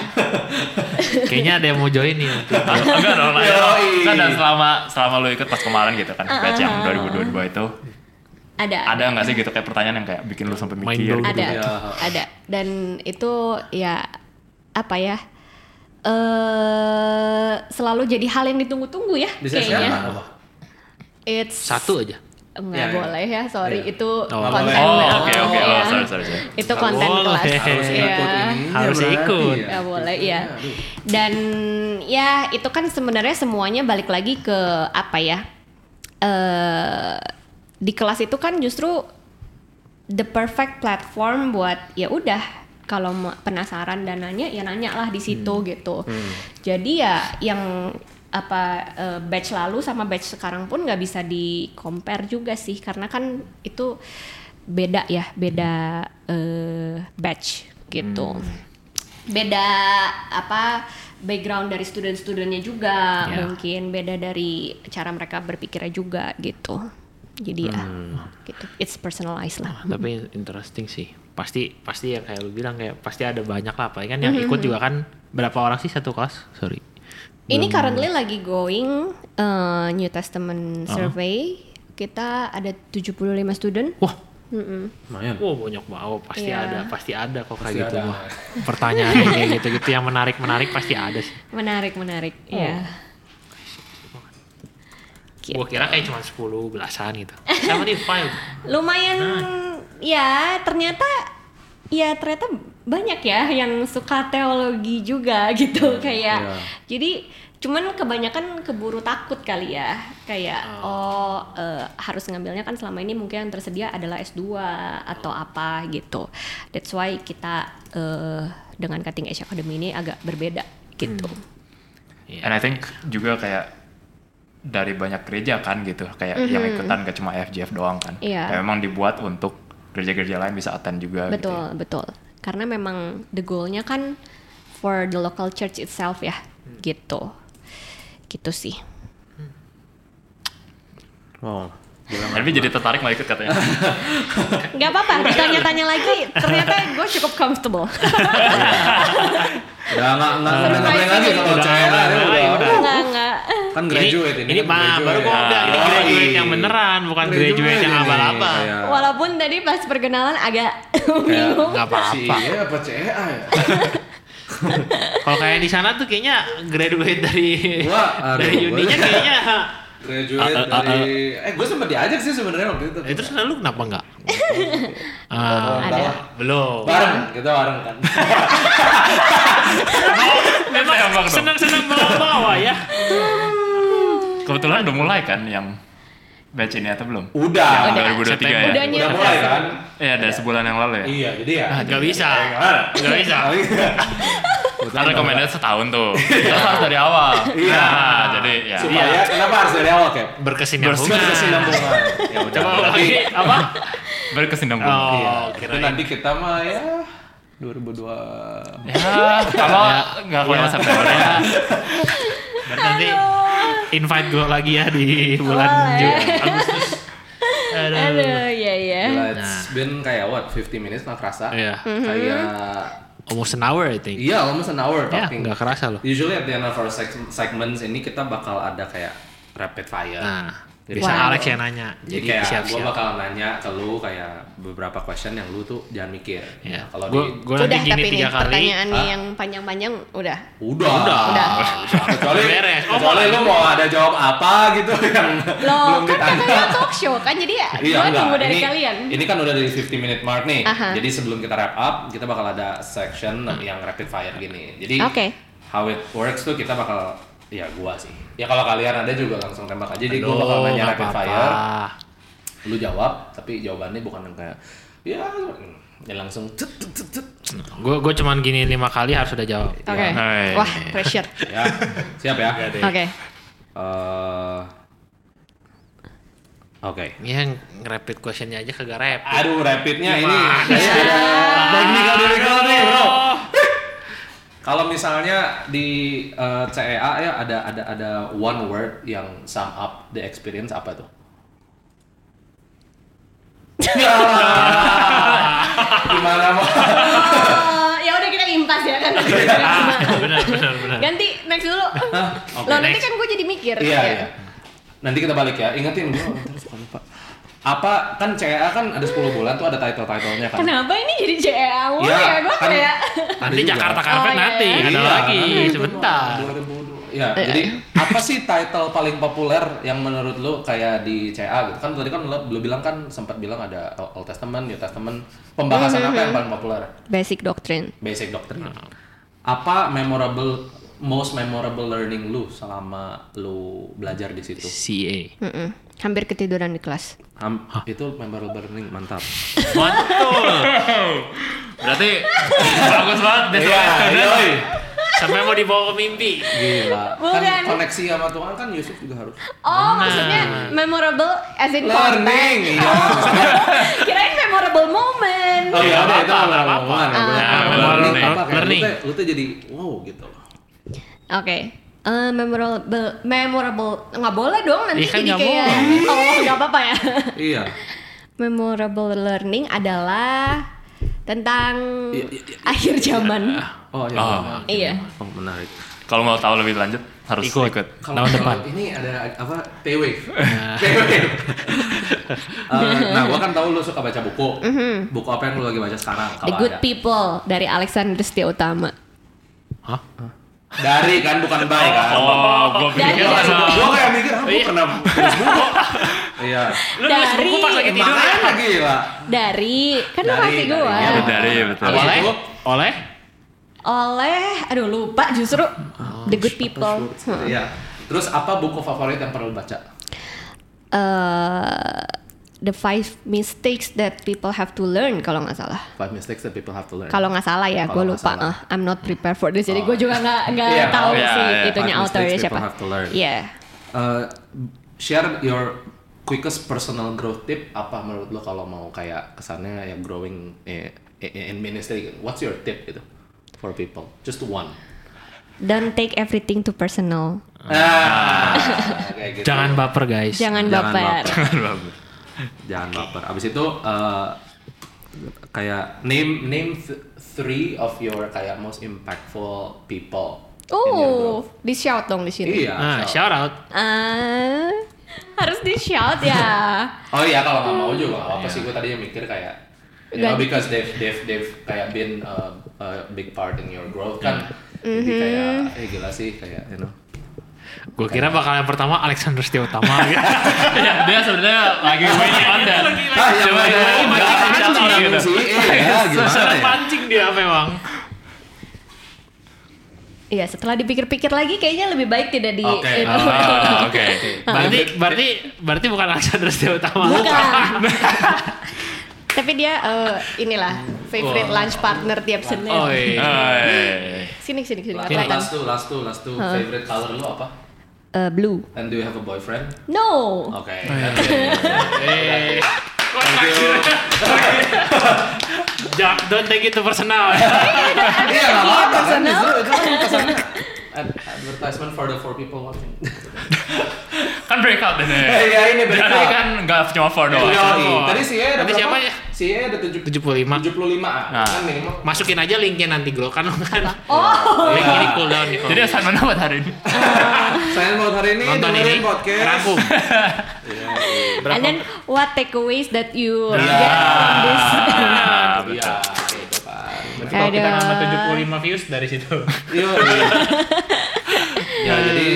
S2: Kayaknya ada yang mau join nih
S4: enggak dong, enggak dan selama selama lu ikut pas kemarin gitu kan, batch yang 2022 itu
S1: Ada.
S4: ada nggak sih gitu kayak pertanyaan yang kayak bikin lu sampai mikir gitu?
S1: ada
S3: Ya.
S1: ada dan itu ya apa ya eh selalu jadi hal yang ditunggu-tunggu ya
S3: Bisa
S1: kayaknya
S3: siapa? Apa?
S1: it's
S2: satu aja.
S1: Nggak
S3: Ya, ya.
S1: boleh ya sorry
S3: Iya.
S1: itu
S2: Oh,
S1: konten
S4: Oh, oke oke. Oh,
S1: ya.
S4: sorry sorry sorry.
S1: itu konten
S2: boleh.
S1: kelas
S2: Harus
S1: ya.
S3: ikut ini
S2: Harus
S3: berarti
S2: ikut.
S3: ya.
S1: Nggak boleh ya dan ya itu kan sebenarnya semuanya balik lagi ke apa ya eh di kelas itu kan justru the perfect platform buat ya udah kalau penasaran dan nanya ya nanya lah di situ gitu jadi ya yang apa eh, batch lalu sama batch sekarang pun nggak bisa di compare juga sih karena kan itu beda ya beda eh, batch gitu beda apa background dari student-studentnya juga
S2: Ya.
S1: mungkin beda dari cara mereka berpikirnya juga gitu jadi ya gitu it's personalized lah
S2: Tapi interesting sih. Pasti pasti yang kayak lu bilang kayak pasti ada banyak lah. Apalagi kan yang ikut juga kan berapa orang sih satu kelas? Sorry.
S1: Ini currently lagi going uh, New Testament survey kita ada 75 student
S2: Wah.
S3: Lumayan.
S2: Wah banyak banget, pasti
S1: Iya.
S2: ada, pasti ada kok kayak gitu
S3: ada.
S2: Pertanyaan yang kayak gitu-gitu yang menarik-menarik pasti ada sih.
S1: menarik menarik
S2: Oh.
S1: ya Gitu.
S2: Gua kira kayak cuma 10 belasan gitu. Sama nih five.
S1: lumayan ya ternyata ya ternyata banyak ya yang suka teologi juga gitu kayak
S3: Iya.
S1: jadi cuman kebanyakan keburu takut kali ya kayak oh eh, harus ngambilnya kan selama ini mungkin yang tersedia adalah S2 atau apa gitu that's why kita eh, dengan cutting edge academy ini agak berbeda gitu
S2: Iya.
S4: And I think juga kayak dari banyak gereja kan gitu, kayak yang ikutan gak cuma FGF doang kan.
S1: Iya.
S4: Kayak memang dibuat untuk gereja-gereja lain bisa attend juga gitu.
S1: betul betul karena memang the goalnya kan for the local church itself ya. Gitu. Gitu sih.
S3: Wow.
S4: Tapi jadi tertarik mau ikut katanya.
S1: nggak apa-apa ditanya-tanya lagi ternyata gue cukup comfortable
S3: Udah nggak nggak nggak
S1: Surprise
S3: lagi
S1: ini.
S3: kalau
S2: udah.
S1: nggak nggak
S3: Kan graduate ini.
S2: Ini,
S3: kan
S2: mah
S3: graduate.
S2: baru gua udah ini
S3: Ah,
S2: graduate
S3: iya.
S2: yang beneran, bukan graduate yang abal-abal.
S3: kayak-
S1: walaupun tadi pas perkenalan agak bingung
S2: Nggak apa-apa.
S3: iya apa CEA ya?
S2: Kalau kayak di sana tuh kayaknya graduate dari dari uninya kayaknya.
S3: Graduate
S2: Ah, ah, ah,
S3: dari eh gue sempat diajak sih sebenarnya waktu itu.
S2: Eh, terus lu kenapa enggak?
S3: Ah,
S1: ada.
S2: belum.
S3: Bareng, kita bareng kan.
S2: Memang senang-senang bawa-bawa ya.
S4: Kebetulan udah mulai kan yang batch ini atau belum?
S3: Udah.
S4: Yang
S1: Udah.
S4: 2023 ya?
S1: Udah
S3: Udah mulai kan?
S4: Iya, ada sebulan yang lalu ya?
S3: Iya, jadi ya.
S2: Gak bisa.
S3: gimana?
S2: Gak bisa.
S4: Kan rekomendasi setahun tuh. Kita harus dari awal.
S3: Iya.
S4: Nah, jadi ya.
S3: Supaya kenapa harus dari awal, Cap?
S2: Berkesinambungan.
S3: Berkesinambungan. Ya udah.
S2: Coba lagi apa?
S4: Berkesinambungan.
S2: Oh,
S3: Iya.
S2: Kirain.
S3: nanti kita mah ya 2002
S4: Ya, kalau nggak keluar
S2: Ya.
S4: September ya.
S2: Berarti nanti invite gue lagi ya di bulan
S1: Boleh.
S2: Juli, Agustus. Aduh.
S1: aduh ya ya
S3: Gila, it's been kayak what 50 minutes nggak kerasa
S2: Iya.
S3: kayak
S2: Almost an hour I think.
S3: iya almost an hour
S2: Ya,
S3: talking
S2: nggak kerasa loh.
S3: usually at the end of our seg- segments ini kita bakal ada kayak rapid fire
S2: Nah, Bisa
S1: Wow.
S2: Alex yang nanya.
S3: jadi,
S2: Jadi,
S3: kayak gue
S2: siap-siap.
S3: bakal nanya ke lu kayak beberapa question yang lu tuh jangan mikir
S2: Ya.
S3: kalau
S2: Gue
S3: di
S2: gue nanti
S1: udah
S2: gini
S1: tapi nih
S2: tiga kali.
S1: pertanyaan nih
S3: Hah?
S1: yang panjang-panjang udah
S3: udah
S2: Udah.
S1: Udah.
S3: kecuali
S2: Beres. Oh,
S3: kecuali
S2: mau
S3: lu mau ada jawab apa gitu yang
S1: loh
S3: belum
S1: kan
S3: ditanya
S1: katanya talk show kan jadi ya
S3: Iya
S1: gue tunggu dari
S3: ini,
S1: kalian
S3: Ini kan udah dari 50 minute mark nih.
S1: Aha.
S3: Jadi sebelum kita wrap up, kita bakal ada section yang rapid fire gini. Jadi
S1: Oke.
S3: how it works tuh kita bakal ya gua sih. Ya kalau kalian ada juga langsung tembak aja. Jadi gua bakal nanya rapid fire. Lu jawab, tapi jawabannya bukan yang kayak ya ya langsung cet cet cet, cet.
S2: Gue gue cuman gini lima kali harus udah jawab.
S1: oke
S4: Hai.
S1: wah pressure
S3: ya. Siap ya.
S1: oke
S3: Eh, Oke.
S2: Yang rapid questionnya aja kagak rapid.
S3: Aduh, rapidnya ini
S2: sih?
S3: ada technical difficulty, bro. Kalau misalnya di eh, CEA ya ada ada ada one word yang sum up the experience apa tuh? Gimana mau?
S1: Oh, ya udah kita impas ya kan.
S2: benar benar benar.
S1: Ganti next dulu.
S3: Oke,
S1: Loh nanti
S2: next.
S1: kan gue jadi mikir.
S3: Iya,
S1: Ya.
S3: iya. Nanti kita balik ya. Ingetin gue suka lupa. Apa kan CA kan ada 10 bulan tuh ada title-titlenya kan?
S1: Kenapa ini jadi CEA mulu
S3: Iya,
S1: ya? Gue
S3: kan-
S1: kayak
S2: Nanti
S3: juga.
S2: Jakarta Carpet
S1: Oh, iya,
S2: nanti
S1: iya.
S2: ada
S3: Iya,
S2: lagi
S3: nanti
S2: sebentar.
S3: 2020. Ya, jadi apa sih title paling populer yang menurut lu kayak di CA gitu? Kan tadi kan lu, lu bilang kan sempat bilang ada Old Testament, New Testament. Pembahasan apa yang paling populer?
S1: basic doctrine.
S3: Basic Doctrine. Apa memorable most memorable learning lu selama lu belajar di situ?
S2: CA.
S1: Mm-mm. Hampir ketiduran di kelas.
S3: Ham- itu memorable learning mantap.
S2: Mantul. Berarti bagus banget deh
S3: Iya, yoi.
S2: Sampai mau dibawa ke mimpi.
S3: Gila.
S1: Bukan.
S3: Kan koneksi sama Tuhan kan Yusuf juga harus
S1: Oh, maksudnya memorable as in
S3: learning. Iya.
S1: Kirain memorable moment.
S3: Oh iya, itu
S2: apa-apa,
S3: memorable
S2: apa-apa.
S3: hubungan ya.
S2: Ah.
S3: Memorable
S2: Memorable
S3: learning
S2: learning.
S3: apa kayak lu
S2: Learning.
S3: tuh- Lu tuh jadi wow gitu loh.
S1: Oke. Eh, memorable memorable nggak boleh dong nanti
S2: Ih, kan
S1: jadi
S2: nggak
S1: kayak oh nggak apa-apa ya
S3: Iya.
S1: memorable learning adalah tentang
S3: Iya, iya, iya.
S1: akhir zaman
S3: Oh iya.
S2: Oh,
S1: iya
S3: Oh, menarik.
S4: Kalau mau tahu lebih lanjut harus
S2: Ikut.
S4: ikut.
S3: Kalau
S2: depan.
S3: ini ada apa? T-wave. T-wave. Eh, nah, gua kan tahu lu suka baca buku. Buku apa yang lu lagi baca sekarang?
S1: The Good
S3: ada.
S1: People dari Alexander Setia Utama
S2: Hah?
S3: Dari kan bukan baik kan?
S4: Oh, gue pikir langsung.
S3: Gua kayak mikir, ah, gua
S2: Iya.
S3: kena tulis buku. Iya.
S2: Lu
S1: Dari-
S2: buku pas lagi tidur ya?
S3: Makanya gila.
S1: dari kan lu kasih
S3: dari-
S1: gua
S3: iya,
S4: Dari betul.
S3: Abis
S2: Oleh?
S3: itu,
S2: Oleh?
S1: oleh aduh lupa justru
S3: Oh,
S1: The Good People Hmm.
S3: Iya. Terus apa buku favorit yang perlu baca?
S1: Eh, The Five Mistakes That People Have to Learn kalau nggak salah
S3: Five mistakes that people have to learn.
S1: kalau nggak salah ya gue lupa
S3: salah.
S1: Ah, I'm not prepared for this jadi gue juga nggak nggak
S3: Iya,
S1: tahu
S3: oh,
S4: iya,
S1: sih
S4: iya.
S1: itunya authornya siapa
S3: have to learn.
S1: Iya
S3: Uh, share your quickest personal growth tip apa menurut lo kalau mau kayak kesannya yang growing eh, eh, in ministry what's your tip gitu for people just one
S1: don't take everything too personal
S3: ah, kayak gitu.
S2: Jangan baper guys.
S1: jangan
S3: Jangan
S1: baper
S3: baper. jangan baper abis itu uh, kayak name name th- three of your kayak most impactful people
S1: oh di shout dong di sini.
S3: Iya
S2: Nah,
S3: so-
S2: shout. out.
S1: Ah, harus di shout ya.
S3: Oh iya kalau nggak mau juga nggak apa sih. Gue tadinya mikir kayak you know, because they've they've they've kayak been uh, a big part in your growth kan.
S1: Mm-hmm.
S3: jadi kayak eh gila sih kayak you know
S2: Gue kira bakal yang pertama Alexander Setia Utama
S4: ya, dia sebenarnya lagi
S3: ah yang
S4: Coba bisa
S3: yang
S4: gitu.
S3: gitu sih iya gimana ya
S2: pancing dia memang.
S1: Iya setelah dipikir-pikir lagi kayaknya lebih baik tidak di
S3: Oke.
S1: itu.
S4: Ah, Oke.
S2: Berarti berarti berarti bukan Alexander Setia Utama.
S1: Bukan. Tapi dia eh, inilah favorite lunch partner tiap Senin.
S2: Oh iya.
S4: Hai.
S1: Sini sini sini.
S3: Last-
S1: kelihatan.
S3: last two last two favorite color lo apa
S1: Eh, blue.
S3: and do you have a boyfriend
S1: No.
S3: oke
S2: Eh,
S3: thank you
S2: don't take it too personal.
S3: iya kan
S1: personal.
S3: itu kan kesannya advertisement for the four people watching
S4: Kan breakout ini.
S3: Eh, iya, ini breakout.
S4: Jadi kan nggak cuma four doang.
S3: Yoi. Tadi si E ada
S2: Tadi siapa ya?
S3: Si E ada tujuh-
S2: 75.
S3: 75
S4: Nah.
S3: kan minimal.
S2: Masukin aja linknya nanti bro kan kan.
S1: Oh.
S2: Link ini cooldown nih.
S4: Jadi assignment apa hari ini?
S3: Saya buat hari ini
S2: nonton
S3: dengerin
S2: ini
S3: podcast.
S2: rangkum.
S1: And then what takeaways that you
S3: Iya.
S1: get from this?
S4: Ah, betul.
S3: Iya, gitu kan.
S2: Kalau kita nambah 75 views dari situ.
S3: Iya. iya. ya jadi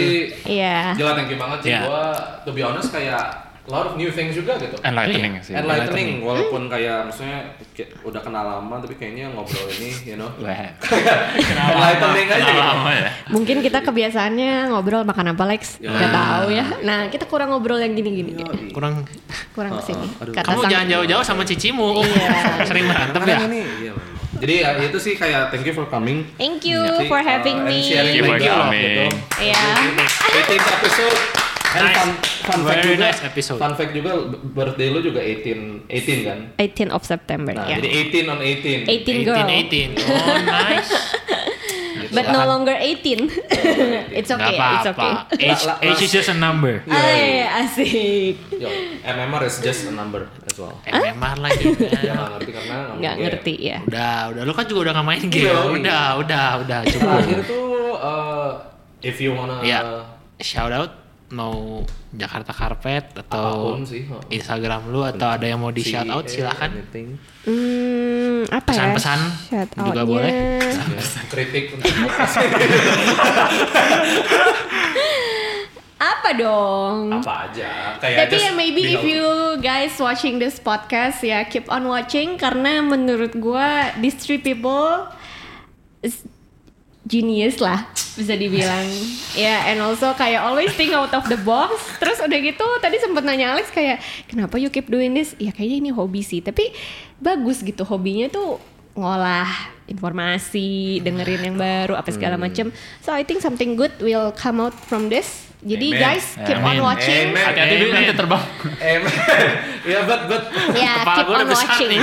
S1: Iya.
S3: gila thank you banget sih
S2: Iya.
S3: gua to be honest kayak lot of new things juga gitu.
S4: Enlightening sih.
S3: Enlightening walaupun kayak maksudnya kayak udah kenal lama tapi kayaknya ngobrol ini you know
S4: Wah.
S3: enlightening aja. gitu.
S4: Lama ya.
S1: Mungkin kita kebiasaannya ngobrol makan apa Lex? Gak tahu ya. Nah kita kurang ngobrol yang gini-gini.
S2: Kurang
S1: Kurang ke sini.
S3: aduh.
S1: Kata
S2: kamu
S1: sang-
S2: jangan jauh-jauh sama cicimu.
S1: Iya.
S2: Sering berantem ya.
S3: Ini iya. Jadi ya, itu sih kayak thank you for coming.
S1: Thank you
S3: Jadi,
S1: for
S3: uh,
S1: having
S3: and
S1: me.
S3: sharing
S4: Thank you for coming.
S3: gitu.
S1: Iya.
S3: 18th episode. And
S2: Nice.
S3: fun, fun fact
S2: Very
S3: juga,
S2: nice episode.
S3: fun fact juga birthday lu juga 18 18 kan?
S1: 18 of September
S3: Nah,
S1: ya.
S3: jadi 18 on 18.
S1: 18 girl.
S2: 18 18. Oh nice.
S3: Gitu.
S1: but no longer 18. it's okay, it's okay.
S2: Age, age is just a number.
S1: Ay, asik.
S3: Yo, MMR is just a number as well.
S2: MMR lagi.
S3: Dia nggak ngerti karena
S1: Nggak
S3: main game.
S1: ngerti ya.
S2: Udah, udah lu kan juga udah nggak main game.
S3: Iya,
S2: Udah, udah, udah cukup.
S3: Terakhir tuh uh, if you wanna
S2: Ya, shout out mau Jakarta Carpet atau
S3: apa pun sih. oh.
S2: Instagram lu atau ada yang mau di shout out silahkan.
S1: Hmm, apa ya?
S2: Pesan-pesan
S1: Shout
S2: juga
S1: out-nya.
S2: boleh.
S3: Ya, kritik untuk
S1: Apa dong?
S3: apa aja. Kayak
S1: Tapi ya maybe
S3: be
S1: if you guys watching this podcast ya keep on watching karena menurut gua these three people is genius lah bisa dibilang ya and also kayak always think out of the box terus udah gitu tadi sempat nanya Alex kayak kenapa you keep doing this ya kayaknya ini hobi sih tapi bagus gitu hobinya tuh ngolah informasi dengerin yang baru apa segala
S3: Hmm.
S1: macem so I think something good will come out from this jadi
S3: Amen.
S1: guys keep on
S2: Amen.
S1: watching
S3: Amen.
S4: Hati-hati dulu nanti terbang.
S3: Em, ya but but
S1: ya
S2: Kepala
S1: keep on
S2: udah besar
S1: watching
S2: nih.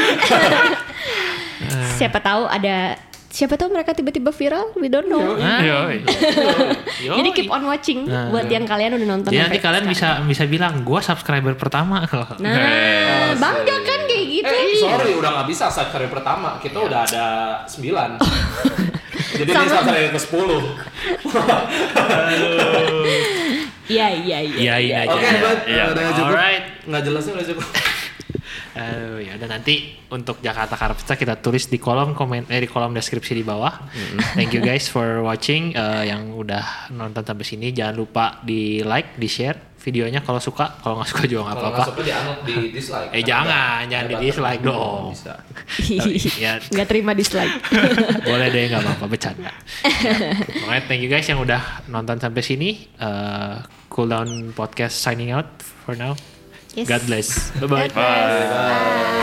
S1: siapa tahu ada siapa tahu mereka tiba-tiba viral we don't know
S2: Hah?
S4: Yoi.
S2: Yoi.
S1: jadi keep on watching
S2: Nah.
S1: buat yang kalian udah nonton
S2: Jadi nanti
S1: sampai
S2: kalian
S1: sekarang.
S2: bisa bisa bilang gua subscriber pertama.
S1: nah bangga kan kayak gitu
S3: Eh, sorry udah nggak bisa subscriber pertama. Kita udah ada 9. Jadi ini
S1: Sama.
S3: subscriber ke 10.
S1: iya iya iya
S2: Iyain aja.
S3: Oke, but
S4: Iya.
S3: udah cukup.
S2: Alright.
S3: Nggak jelasnya udah cukup.
S2: Eh, ya udah nanti untuk Jakarta Karpeta kita tulis di kolom komen eh di kolom deskripsi di bawah. Thank you guys for watching Eh, yang udah nonton sampai sini. Jangan lupa di like, di share videonya kalau suka. Kalau nggak suka juga nggak
S3: Kalau
S2: apa-apa.
S3: nggak suka di dislike.
S2: Eh,
S3: Ada-
S2: jangan,
S3: ada
S2: jangan di dislike dong.
S3: Bisa.
S2: Ya
S1: nggak terima dislike
S2: boleh deh nggak apa-apa bercanda. Ya. Pokoknya thank you guys yang udah nonton sampai sini. Eh, cool down podcast signing out for now.
S1: Yes.
S2: God bless. Bye bye.
S1: Bye.